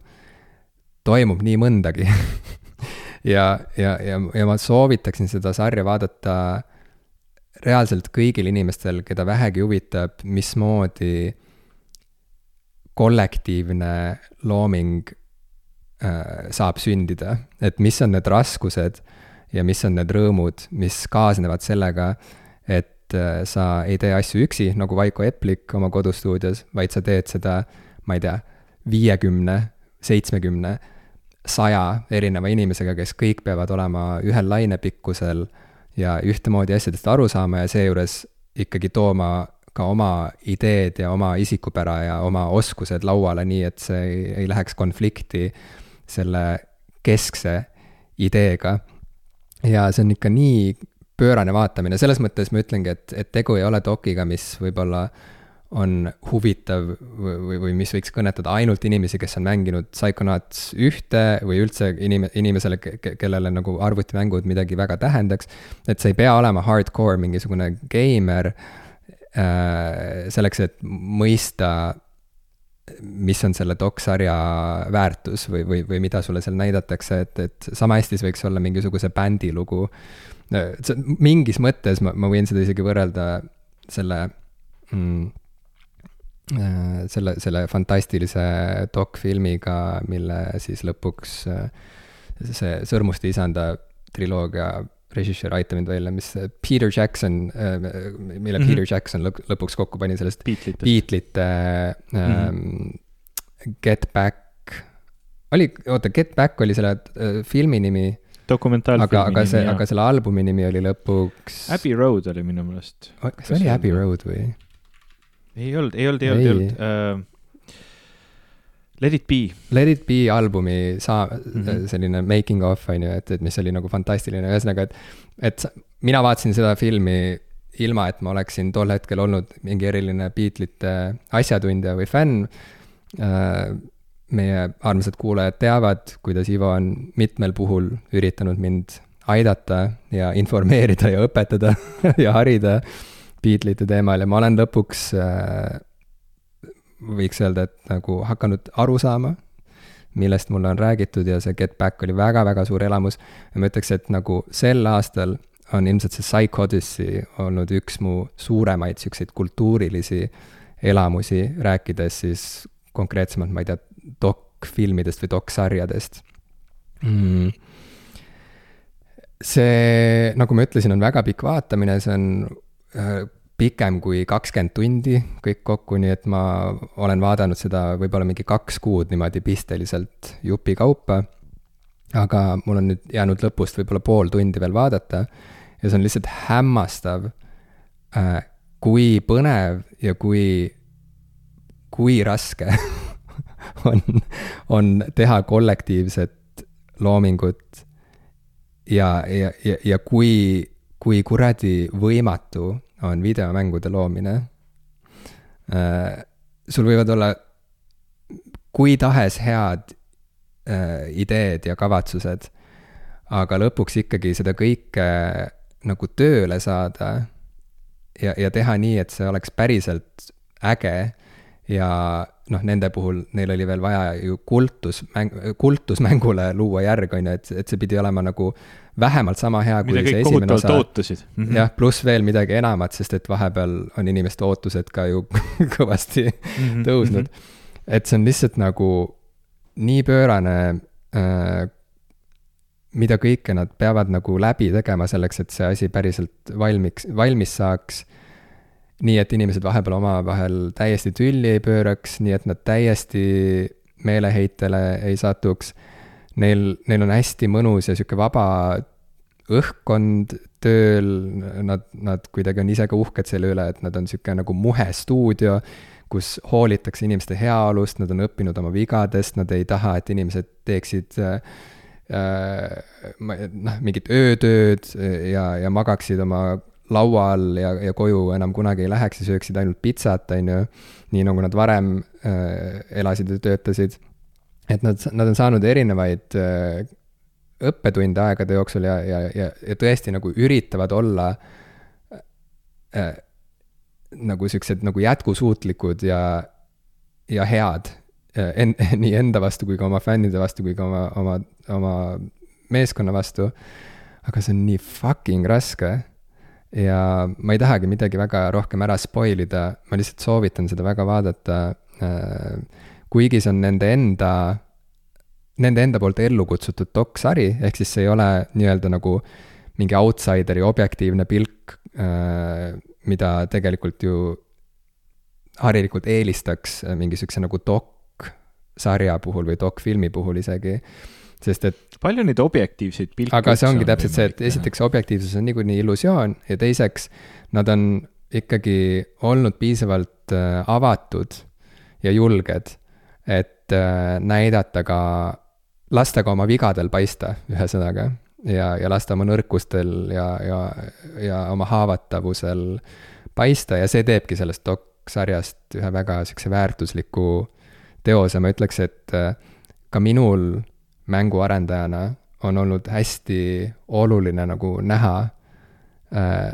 toimub nii mõndagi. (laughs) Ja, ja, ja, ja ma soovitaksin seda sarja vaadata reaalselt kõigil inimestel, keda vähegi huvitab, mismoodi kollektiivne looming saab sündida, et mis on need raskused ja mis on need rõõmud, mis kaasnevad sellega, et äh, sa ei tee asju üksi, nagu Vaiko Eplik oma kodustuudios, vaid sa teed seda, ma ei tea, viiekümne, seitsmekümne, saja erineva inimesega, kes kõik peavad olema ühel lainepikkusel ja ühtemoodi asjadest aru saama ja seejuures ikkagi tooma ka oma ideed ja oma isikupära ja oma oskused lauale, nii et see ei, läheks konflikti selle keskse ideega. ja see on ikka nii pöörane vaatamine, selles mõttes ma ütlengi, et, et tegu ei ole dokiga, mis võib-olla on huvitav või, või, või mis võiks kõnetada ainult inimesi, kes on mänginud Psychonauts ühte või üldse inim-, inimesele, kellele nagu arvutimängud midagi väga tähendaks. et see ei pea olema hardcore mingisugune geimer äh, selleks, et mõista mis on selle doksarja väärtus või, või, või mida sulle seal näidatakse, et, et sama hästi see võiks olla mingisuguse bändi lugu. mingis mõttes ma, ma võin seda isegi võrrelda selle mm, äh, selle, selle fantastilise dokfilmiga, mille siis lõpuks äh, see Sõrmuste isanda triloogia režissöör, aita mind välja, mis Peter Jackson, äh, mille mm -hmm. Peter Jackson lõp lõpuks kokku pani sellest Beatlesite ähm, mm -hmm. Get Back, oli, oota, Get Back oli selle äh, filmi nimi. dokumentaalfilmi aga, aga see, aga selle albumi nimi oli lõpuks. Abbey Road oli minu meelest. kas see oli Abbey Road või? ei olnud, ei olnud, ei olnud, ei olnud uh, Let it be. Let it be albumi saa- mm, -hmm. selline making of on ju, et, et mis oli nagu fantastiline, ühesõnaga, et, et mina vaatasin seda filmi ilma, et ma oleksin tol hetkel olnud mingi eriline Beatlesite asjatundja või fänn äh,. meie armsad kuulajad teavad, kuidas Ivo on mitmel puhul üritanud mind aidata ja informeerida ja õpetada (laughs) ja harida Beatlesite teemal ja ma olen lõpuks äh, võiks öelda, et nagu hakanud aru saama, millest mulle on räägitud ja see Get Back oli väga-väga suur elamus. ja ma ütleks, et nagu sel aastal on ilmselt see Psych Odyssey olnud üks mu suuremaid siukseid kultuurilisi elamusi, rääkides siis konkreetsemalt, ma ei tea, dokfilmidest või doksarjadest mm.. see, nagu ma ütlesin, on väga pikk vaatamine, see on äh, pikem kui kakskümmend tundi kõik kokku, nii et ma olen vaadanud seda võib-olla mingi kaks kuud niimoodi pisteliselt jupikaupa. aga mul on nüüd jäänud lõpust võib-olla pool tundi veel vaadata ja see on lihtsalt hämmastav, äh, kui põnev ja kui, kui raske (laughs) on, on teha kollektiivset loomingut ja, ja, ja, ja kui, kui kuradi võimatu on videomängude loomine. Äh, sul võivad olla kui tahes head äh, ideed ja kavatsused, aga lõpuks ikkagi seda kõike nagu tööle saada ja, ja teha nii, et see oleks päriselt äge ja noh, nende puhul neil oli veel vaja ju kultusmäng, kultusmängule luua järg, on ju, et, et see pidi olema nagu vähemalt sama hea kui mida see esimene osa. ootasid mm. -hmm. jah, pluss veel midagi enamat, sest et vahepeal on inimeste ootused ka ju (laughs) kõvasti mm -hmm. tõusnud mm. -hmm. et see on lihtsalt nagu nii pöörane äh,, mida kõike nad peavad nagu läbi tegema selleks, et see asi päriselt valmiks, valmis saaks. nii, et inimesed vahepeal omavahel täiesti tülli ei pööraks, nii et nad täiesti meeleheitele ei satuks neil, neil on hästi mõnus ja sihuke vaba õhkkond tööl, nad, nad kuidagi on ise ka uhked selle üle, et nad on sihuke nagu muhe stuudio, kus hoolitakse inimeste heaolust, nad on õppinud oma vigadest, nad ei taha, et inimesed teeksid äh, äh noh, mingit öötööd ja, ja magaksid oma laua all ja, ja koju enam kunagi ei läheks ja sööksid ainult pitsat, on ju. nii nagu nad varem äh, elasid ja töötasid. Et nad, nad on saanud erinevaid äh, õppetunde aegade jooksul ja, ja, ja, ja tõesti nagu üritavad olla äh, nagu siuksed nagu jätkusuutlikud ja, ja head äh, en, (laughs) nii enda vastu kui ka oma fännide vastu kui ka oma, oma, oma meeskonna vastu. aga see on nii fucking raske ja ma ei tahagi midagi väga rohkem ära spoil ida, ma lihtsalt soovitan seda väga vaadata. Äh, kuigi see on nende enda, nende enda poolt ellu kutsutud doksari, ehk siis see ei ole nii-öelda nagu mingi outsideri objektiivne pilk, äh, mida tegelikult ju harilikult eelistaks mingi sihukese nagu dok-sarja puhul või dok-filmi puhul isegi sest et. palju neid objektiivseid pilte. aga see ongi täpselt see, et esiteks objektiivsus on niikuinii illusioon ja teiseks nad on ikkagi olnud piisavalt äh, avatud ja julged, et äh, näidata ka, lasta ka oma vigadel paista, ühesõnaga. ja, ja lasta oma nõrkustel ja, ja, ja oma haavatavusel paista ja see teebki sellest dok-sarjast ühe väga sihukese väärtusliku teose, ma ütleks, et äh, ka minul mänguarendajana on olnud hästi oluline nagu näha, äh,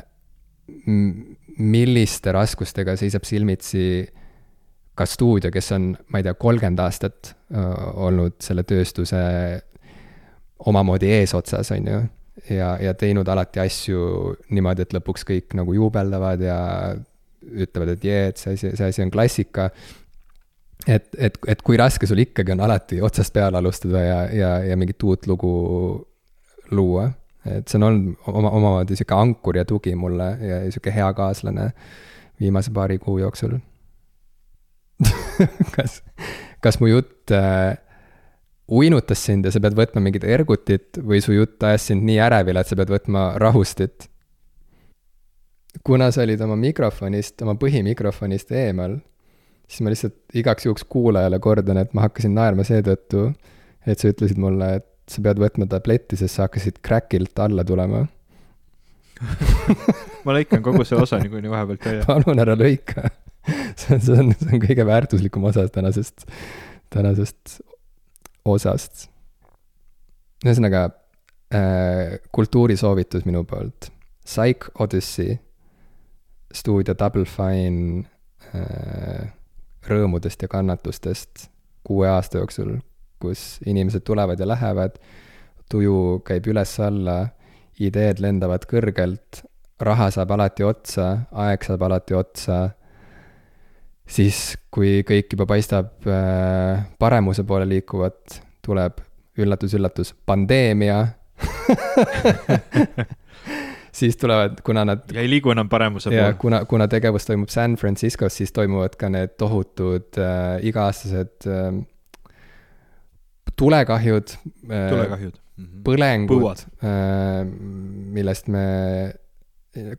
milliste raskustega seisab silmitsi ka stuudio, kes on, ma ei tea, kolmkümmend aastat olnud selle tööstuse omamoodi eesotsas, on ju. ja, ja teinud alati asju niimoodi, et lõpuks kõik nagu juubeldavad ja ütlevad, et jee, et see asi, see asi on klassika et, et, et kui raske sul ikkagi on alati otsast peale alustada ja, ja, ja mingit uut lugu luua. et see on olnud oma, omamoodi sihuke ankur ja tugi mulle ja sihuke hea kaaslane viimase paari kuu jooksul (laughs) kas, kas mu jutt äh, uinutas sind ja sa pead võtma mingit ergutit või su jutt ajas sind nii ärevile, et sa pead võtma rahustit? kuna sa olid oma mikrofonist, oma põhimikrofonist eemal siis ma lihtsalt igaks juhuks kuulajale kordan, et ma hakkasin naerma seetõttu, et sa ütlesid mulle, et sa pead võtma tabletti, sest sa hakkasid crack'ilt alla tulema (laughs) ma lõikan kogu see osa niikuinii vahepealt (laughs) välja. palun ära lõika. (laughs) see on, see on, see on kõige väärtuslikum osa tänasest, tänasest osast. ühesõnaga äh, kultuurisoovitus minu poolt. Psych Odyssey, stuudio Double Fine äh, rõõmudest ja kannatustest kuue aasta jooksul, kus inimesed tulevad ja lähevad, tuju käib üles-alla, ideed lendavad kõrgelt, raha saab alati otsa, aeg saab alati otsa, siis kui kõik juba paistab äh, paremuse poole liikuvat, tuleb üllatus-üllatus, pandeemia (laughs) siis tulevad, kuna nad. ja ei liigu enam paremuse poole. kuna, kuna tegevus toimub San Franciscos, siis toimuvad ka need tohutud äh, iga-aastased äh, tulekahjud äh,. tulekahjud mm. -hmm. põlengud, äh, millest me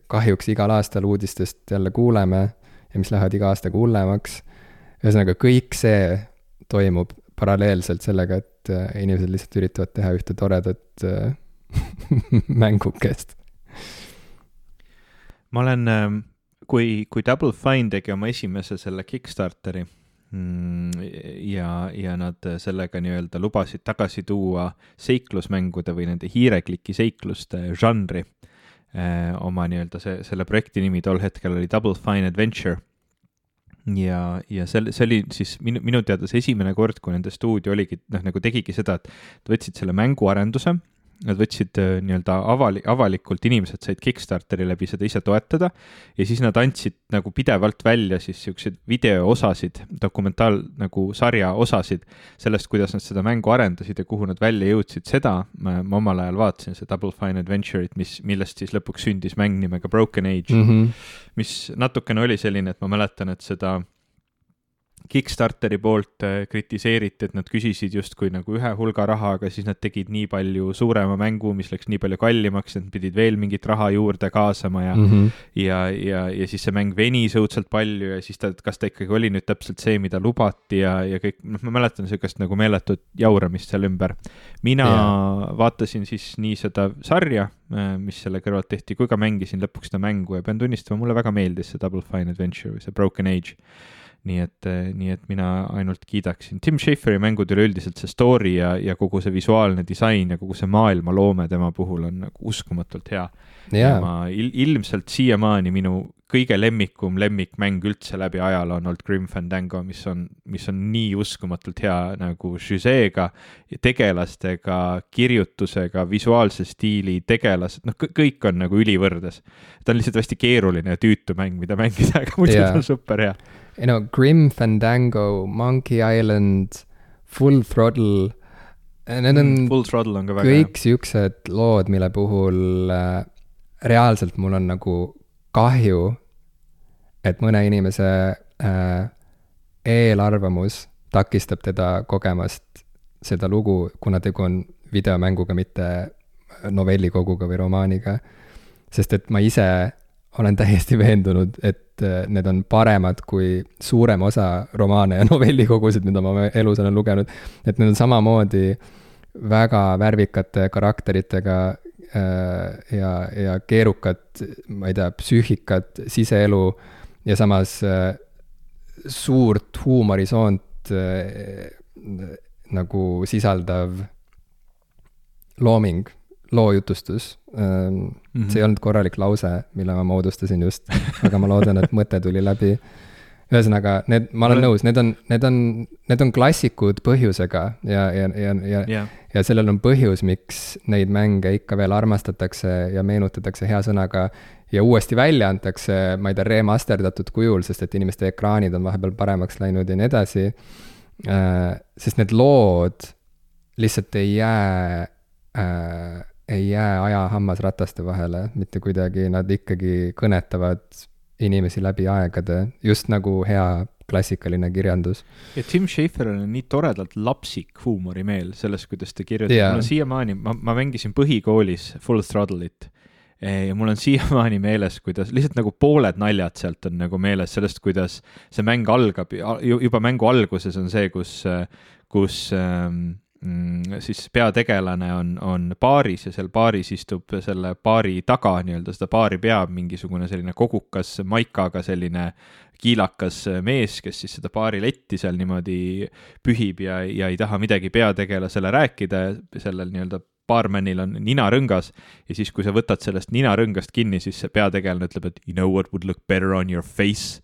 kahjuks igal aastal uudistest jälle kuuleme ja mis lähevad iga aastaga hullemaks. ühesõnaga, kõik see toimub paralleelselt sellega, et äh, inimesed lihtsalt üritavad teha ühte toredat äh, (laughs) mängukest ma olen, ähm, kui, kui Double Fine tegi oma esimese selle Kickstarteri mm, ja, ja nad sellega nii-öelda lubasid tagasi tuua seiklusmängude või nende hiirekliki seikluste žanri. Äh, oma nii-öelda see, selle projekti nimi tol hetkel oli Double Fine Adventure. ja, ja selle, see oli siis minu, minu teada see esimene kord, kui nende stuudio oligi, noh, nagu tegigi seda, et võtsid selle mänguarenduse Nad võtsid äh, nii-öelda avali-, avalikult, inimesed said Kickstarteri läbi seda ise toetada ja siis nad andsid nagu pidevalt välja siis siukseid videoosasid, dokumentaal nagu sarja osasid sellest, kuidas nad seda mängu arendasid ja kuhu nad välja jõudsid, seda ma, ma omal ajal vaatasin, see Double Fine Adventure'it, mis, millest siis lõpuks sündis mäng nimega Broken Age mm, -hmm. mis natukene oli selline, et ma mäletan, et seda Kickstarteri poolt äh, kritiseeriti, et nad küsisid justkui nagu ühe hulga raha, aga siis nad tegid nii palju suurema mängu, mis läks nii palju kallimaks, et nad pidid veel mingit raha juurde kaasama ja mm, -hmm. ja, ja, ja siis see mäng venis õudselt palju ja siis ta, kas ta ikkagi oli nüüd täpselt see, mida lubati ja, ja kõik, noh, ma mäletan sihukest nagu meeletut jauramist seal ümber. mina yeah. vaatasin siis nii seda sarja, äh, mis selle kõrvalt tehti, kui ka mängisin lõpuks seda mängu ja pean tunnistama, mulle väga meeldis see Double Fine Adventure või see Broken Age nii et, eh, nii et mina ainult kiidaksin. Tim Schaferi mängud üleüldiselt, see story ja, ja kogu see visuaalne disain ja kogu see maailmaloome tema puhul on nagu uskumatult hea yeah.. ja ma il, ilmselt siiamaani minu kõige lemmikum lemmikmäng üldse läbi ajaloo on olnud Grim Fandango, mis on, mis on nii uskumatult hea nagu žüžeega, tegelastega, kirjutusega, visuaalse stiili, tegelased, noh, kõik on nagu ülivõrdes. ta on lihtsalt hästi keeruline ja tüütu mäng, mida mängida, aga muidu yeah. ta on super hea you know, Grim Fandango, Monkey Island, Full Throttle. Eh, need on mm, on kõik siuksed lood, mille puhul äh, reaalselt mul on nagu kahju, et mõne inimese äh, eelarvamus takistab teda kogemast seda lugu, kuna tegu on videomänguga, mitte novellikoguga või romaaniga. sest et ma ise olen (laughs) täiesti veendunud, et äh, need on paremad kui suurem osa romaane ja (laughs) novellikogusid, mida ma elus olen lugenud. et need on samamoodi väga värvikate karakteritega äh, ja, ja keerukat, ma ei tea, psüühikat, siseelu ja samas äh, suurt huumorisoont nagu sisaldav looming loojutustus mm. -hmm. see ei olnud korralik lause, mille ma moodustasin just, aga ma loodan, et mõte tuli läbi. Ühesõnaga, need, ma olen nõus, need on, need on, need on klassikud põhjusega ja, ja, ja, ja yeah., ja sellel on põhjus, miks neid mänge ikka veel armastatakse ja meenutatakse hea sõnaga ja uuesti välja antakse, ma ei tea, remasterdatud kujul, sest et inimeste ekraanid on vahepeal paremaks läinud ja nii edasi. Äh, sest need lood lihtsalt ei jää äh, ei jää aja hammasrataste vahele mitte kuidagi, nad ikkagi kõnetavad inimesi läbi aegade, just nagu hea klassikaline kirjandus. ja Tim Schaferil on nii toredalt lapsik huumorimeel selles, kuidas ta kirjutab yeah., mul on siiamaani, ma, ma mängisin põhikoolis Full Throttle'it ja mul on (laughs) siiamaani meeles, kuidas lihtsalt nagu pooled naljad sealt on nagu meeles sellest, kuidas see mäng algab, juba mängu alguses on see, kus, kus ähm, siis peategelane on, on baaris ja seal baaris istub selle baari taga nii-öelda, seda baari peab mingisugune selline kogukas maikaga selline kiilakas mees, kes siis seda baariletti seal niimoodi pühib ja, ja ei taha midagi peategelasele rääkida, sellel nii-öelda baarmenil on ninarõngas ja siis, kui sa võtad sellest ninarõngast kinni, siis see peategelane ütleb, et you know what would look better on your face?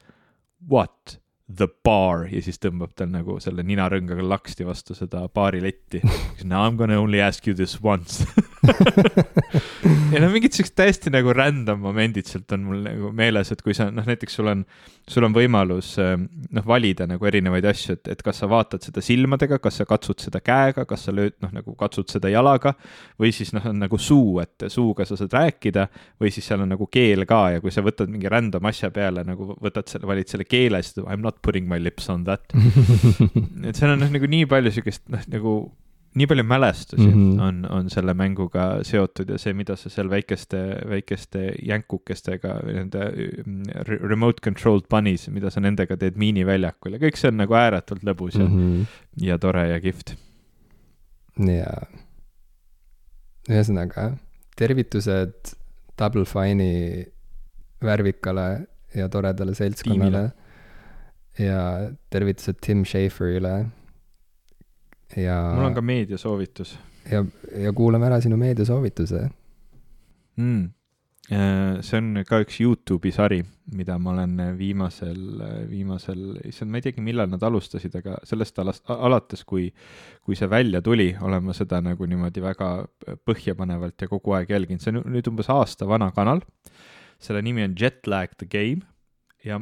What? The bar ja siis tõmbab tal nagu selle ninarõngaga laksti vastu seda baariletti. Now I m gonna only ask you this once (laughs) ja no mingid siuksed täiesti nagu random momendid sealt on mul nagu meeles, et kui sa noh, näiteks sul on, sul on võimalus noh, valida nagu erinevaid asju, et, et kas sa vaatad seda silmadega, kas sa katsud seda käega, kas sa lööd noh, nagu katsud seda jalaga või siis noh, on nagu suu, et suuga sa saad rääkida või siis seal on nagu keel ka ja kui sa võtad mingi random asja peale nagu võtad selle, valid selle keele, siis I m not putting my lips on that (laughs) et seal on noh, nagu nii palju siukest noh, nagu nii palju mälestusi mm -hmm. on, on selle mänguga seotud ja see, mida sa seal väikeste, väikeste jänkukestega, nende remote controlled bunnies, mida sa nendega teed miiniväljakul ja kõik see on nagu ääretult lõbus ja mm, -hmm. ja tore ja kihvt. jaa. ühesõnaga, tervitused Double Fine'i värvikale ja toredale seltskonnale ja tervitused Tim Schaferile ja. mul on ka meediasoovitus. ja, ja kuulame ära sinu meediasoovituse mm.. see on ka üks Youtube'i sari, mida ma olen viimasel, viimasel, issand, ma ei teagi, millal nad alustasid, aga sellest alast, alates, kui, kui see välja tuli, olen ma seda nagu niimoodi väga põhjapanevalt ja kogu aeg jälginud, see on nüüd umbes aasta vana kanal. selle nimi on Jetlag the Game ja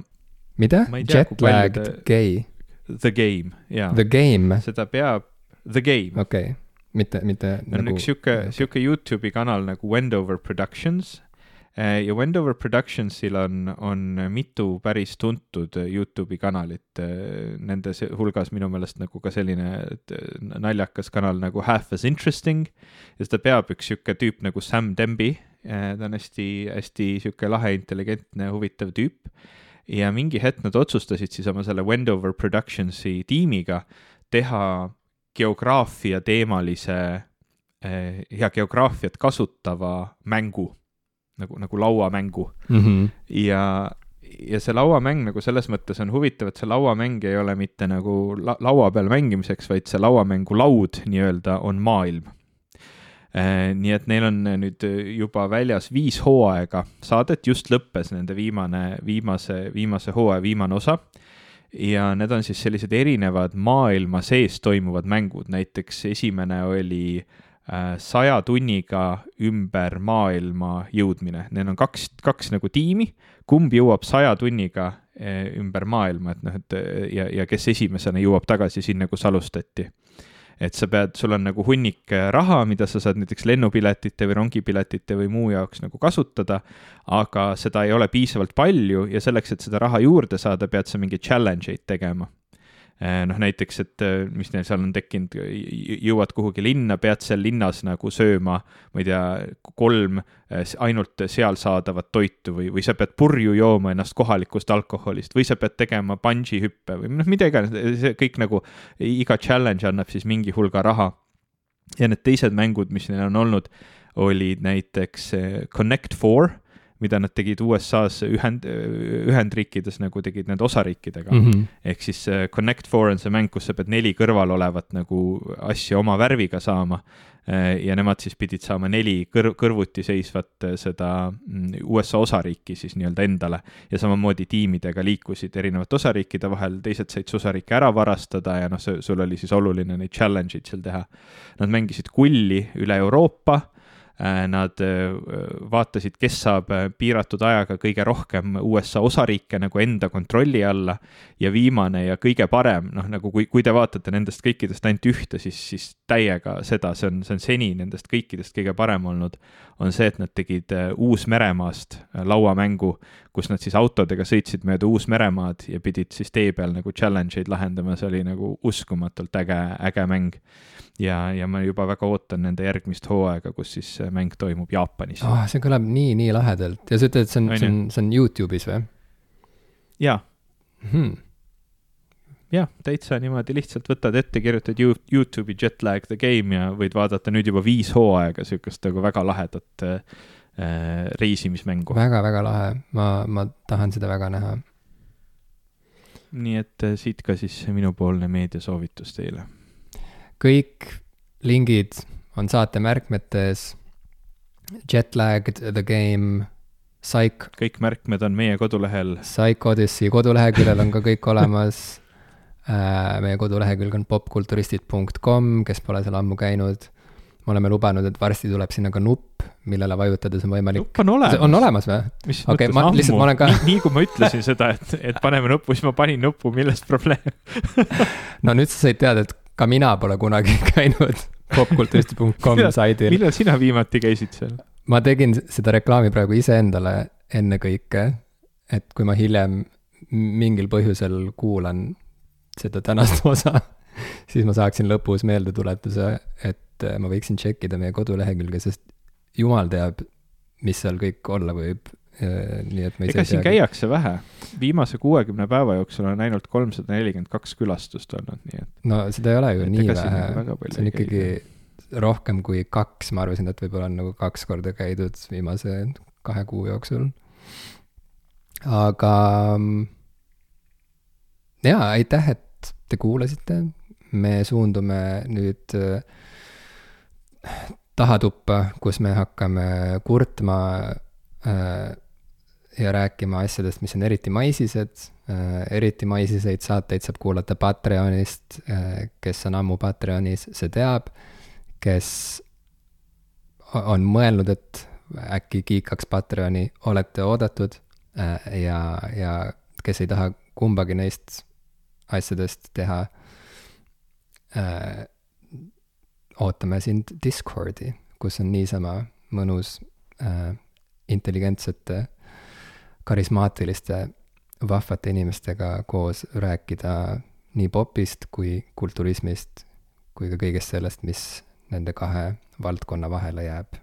mida? Jetlagged te... gay? The Game, jaa. The Game? seda peab, The Game. okei okay., mitte, mitte on nagu... üks sihuke, sihuke Youtube'i kanal nagu Wendover Productions Äh, ja Wendover Productionsil on, on mitu päris tuntud Youtube'i kanalit, äh, nende hulgas minu meelest nagu ka selline naljakas kanal nagu Half as Interesting ja seda peab üks sihuke tüüp nagu Sam Demby. Ta on hästi, hästi sihuke lahe, intelligentne, huvitav tüüp. Ja mingi hetk nad otsustasid siis oma selle Wendover Productionsi tiimiga teha geograafia teemalise ja geograafiat kasutava mängu nagu, nagu lauamängu mm. -hmm. ja, ja see lauamäng nagu selles mõttes on huvitav, et see lauamäng ei ole mitte nagu la laua peal mängimiseks, vaid see lauamängu laud nii-öelda on maailm eh,. Nii et neil on nüüd juba väljas viis hooaega, saadet just lõppes nende viimane, viimase, viimase hooaja viimane osa. Ja need on siis sellised erinevad maailma sees toimuvad mängud, näiteks esimene oli äh, Äh, saja tunniga ümber maailma jõudmine, neil on kaks, kaks nagu tiimi, kumb jõuab saja tunniga äh, ümber maailma, et noh, et ja, ja kes esimesena jõuab tagasi sinna, kus alustati. Et sa pead, sul on nagu hunnik äh, raha, mida sa saad näiteks lennupiletite või rongipiletite või muu jaoks nagu kasutada, aga seda ei ole piisavalt palju ja selleks, et seda raha juurde saada, pead sa mingeid challenge eid tegema noh, näiteks, et eh, mis neil seal on tekkinud, jõuad kuhugi linna, pead seal linnas nagu sööma, ma ei tea, kolm eh, ainult seal saadavat toitu või, või sa pead purju jooma ennast kohalikust alkoholist või sa pead tegema bungee hüppe või noh, mida iganes, see kõik nagu, iga challenge annab siis mingi hulga raha. ja need teised mängud, mis neil on olnud, olid näiteks Connect Four mida nad tegid USA-s ühend, Ühendriikides nagu tegid need osariikidega mm. -hmm. ehk siis Connect Four on see mäng, kus sa pead neli kõrval olevat nagu asja oma värviga saama. Äh, ja nemad siis pidid saama neli kõr-, kõrvuti seisvat äh, seda mm, USA osariiki siis nii-öelda endale. ja samamoodi tiimidega liikusid erinevate osariikide vahel, teised said osariike ära varastada ja noh, sul oli siis oluline neid challenge'id seal teha. Nad mängisid kulli üle Euroopa Äh, nad äh, vaatasid, kes saab äh, piiratud ajaga kõige rohkem USA osariike nagu enda kontrolli alla ja viimane ja kõige parem, noh nagu kui, kui te vaatate nendest kõikidest ainult ühte, siis, siis täiega seda, see on, see on seni nendest kõikidest kõige parem olnud, on see, et nad tegid Uus-Meremaast lauamängu, kus nad siis autodega sõitsid mööda Uus-Meremaad ja pidid siis tee peal nagu challenge eid lahendama, see oli nagu uskumatult äge, äge mäng. Ja, ja ma juba väga ootan nende järgmist hooaega, kus siis mäng toimub Jaapanis. Oh,. see kõlab nii, nii lahedalt. Ja sa ütled, et see on, see on, see on Youtube'is või? jaa. Hmm.. Jah, täitsa niimoodi lihtsalt võtad ette, kirjutad Youtube'i Jetlag the game ja võid vaadata nüüd juba viis hooaega sihukest nagu väga lahedat äh, reisimismängu väga,. väga-väga lahe, ma, ma tahan seda väga näha. nii et äh, siit ka siis minupoolne meediasoovitus teile kõik lingid on saate märkmetes. Jetlagged, The Game, Psych. kõik märkmed on meie kodulehel. Psych Odyssey koduleheküljel on ka kõik olemas meie kodulehekülg on popkulturistid.com, kes pole seal ammu käinud. me oleme lubanud, et varsti tuleb sinna ka nupp, millele vajutades on võimalik. nupp on olemas. on olemas või? mis okay, mõttes ma, ammu? lihtsalt ma olen ka nii, nii kui ma ütlesin seda, et, et paneme nuppu, siis ma panin nuppu, milles probleem (laughs) no nüüd sa said teada, et ka mina pole kunagi (laughs) käinud popkulturisti.com saidil. millal sina viimati käisid seal? ma tegin seda reklaami praegu iseendale ennekõike, et kui ma hiljem mingil põhjusel kuulan seda tänast (laughs) osa, siis ma saaksin lõpus meeldetuletuse, et ma võiksin tšekkida meie kodulehekülge, sest jumal teab, mis seal kõik olla võib nii et ma ise ega siin käiakse vähe, viimase kuuekümne päeva jooksul on ainult kolmsada nelikümmend kaks külastust olnud, nii et. no seda ei ole ju nii vähe, see on ikkagi rohkem kui kaks, ma arvasin, et võib-olla on nagu kaks korda käidud viimase kahe kuu jooksul. aga jaa, aitäh, et te kuulasite, me suundume nüüd äh, tahatuppa, kus me hakkame kurtma äh, ja rääkima asjadest, mis on eriti maisised äh,. eriti maisiseid saateid saab kuulata Patreonist kes on ammu Patreonis, see teab. kes on mõelnud, et äkki kiikaks Patreoni, olete oodatud ja, ja kes ei taha kumbagi neist asjadest teha äh,. ootame sind Discordi, kus on niisama mõnus äh, intelligentsete, karismaatiliste, vahvate inimestega koos rääkida nii popist kui kulturismist kui ka kõigest sellest, mis nende kahe valdkonna vahele jääb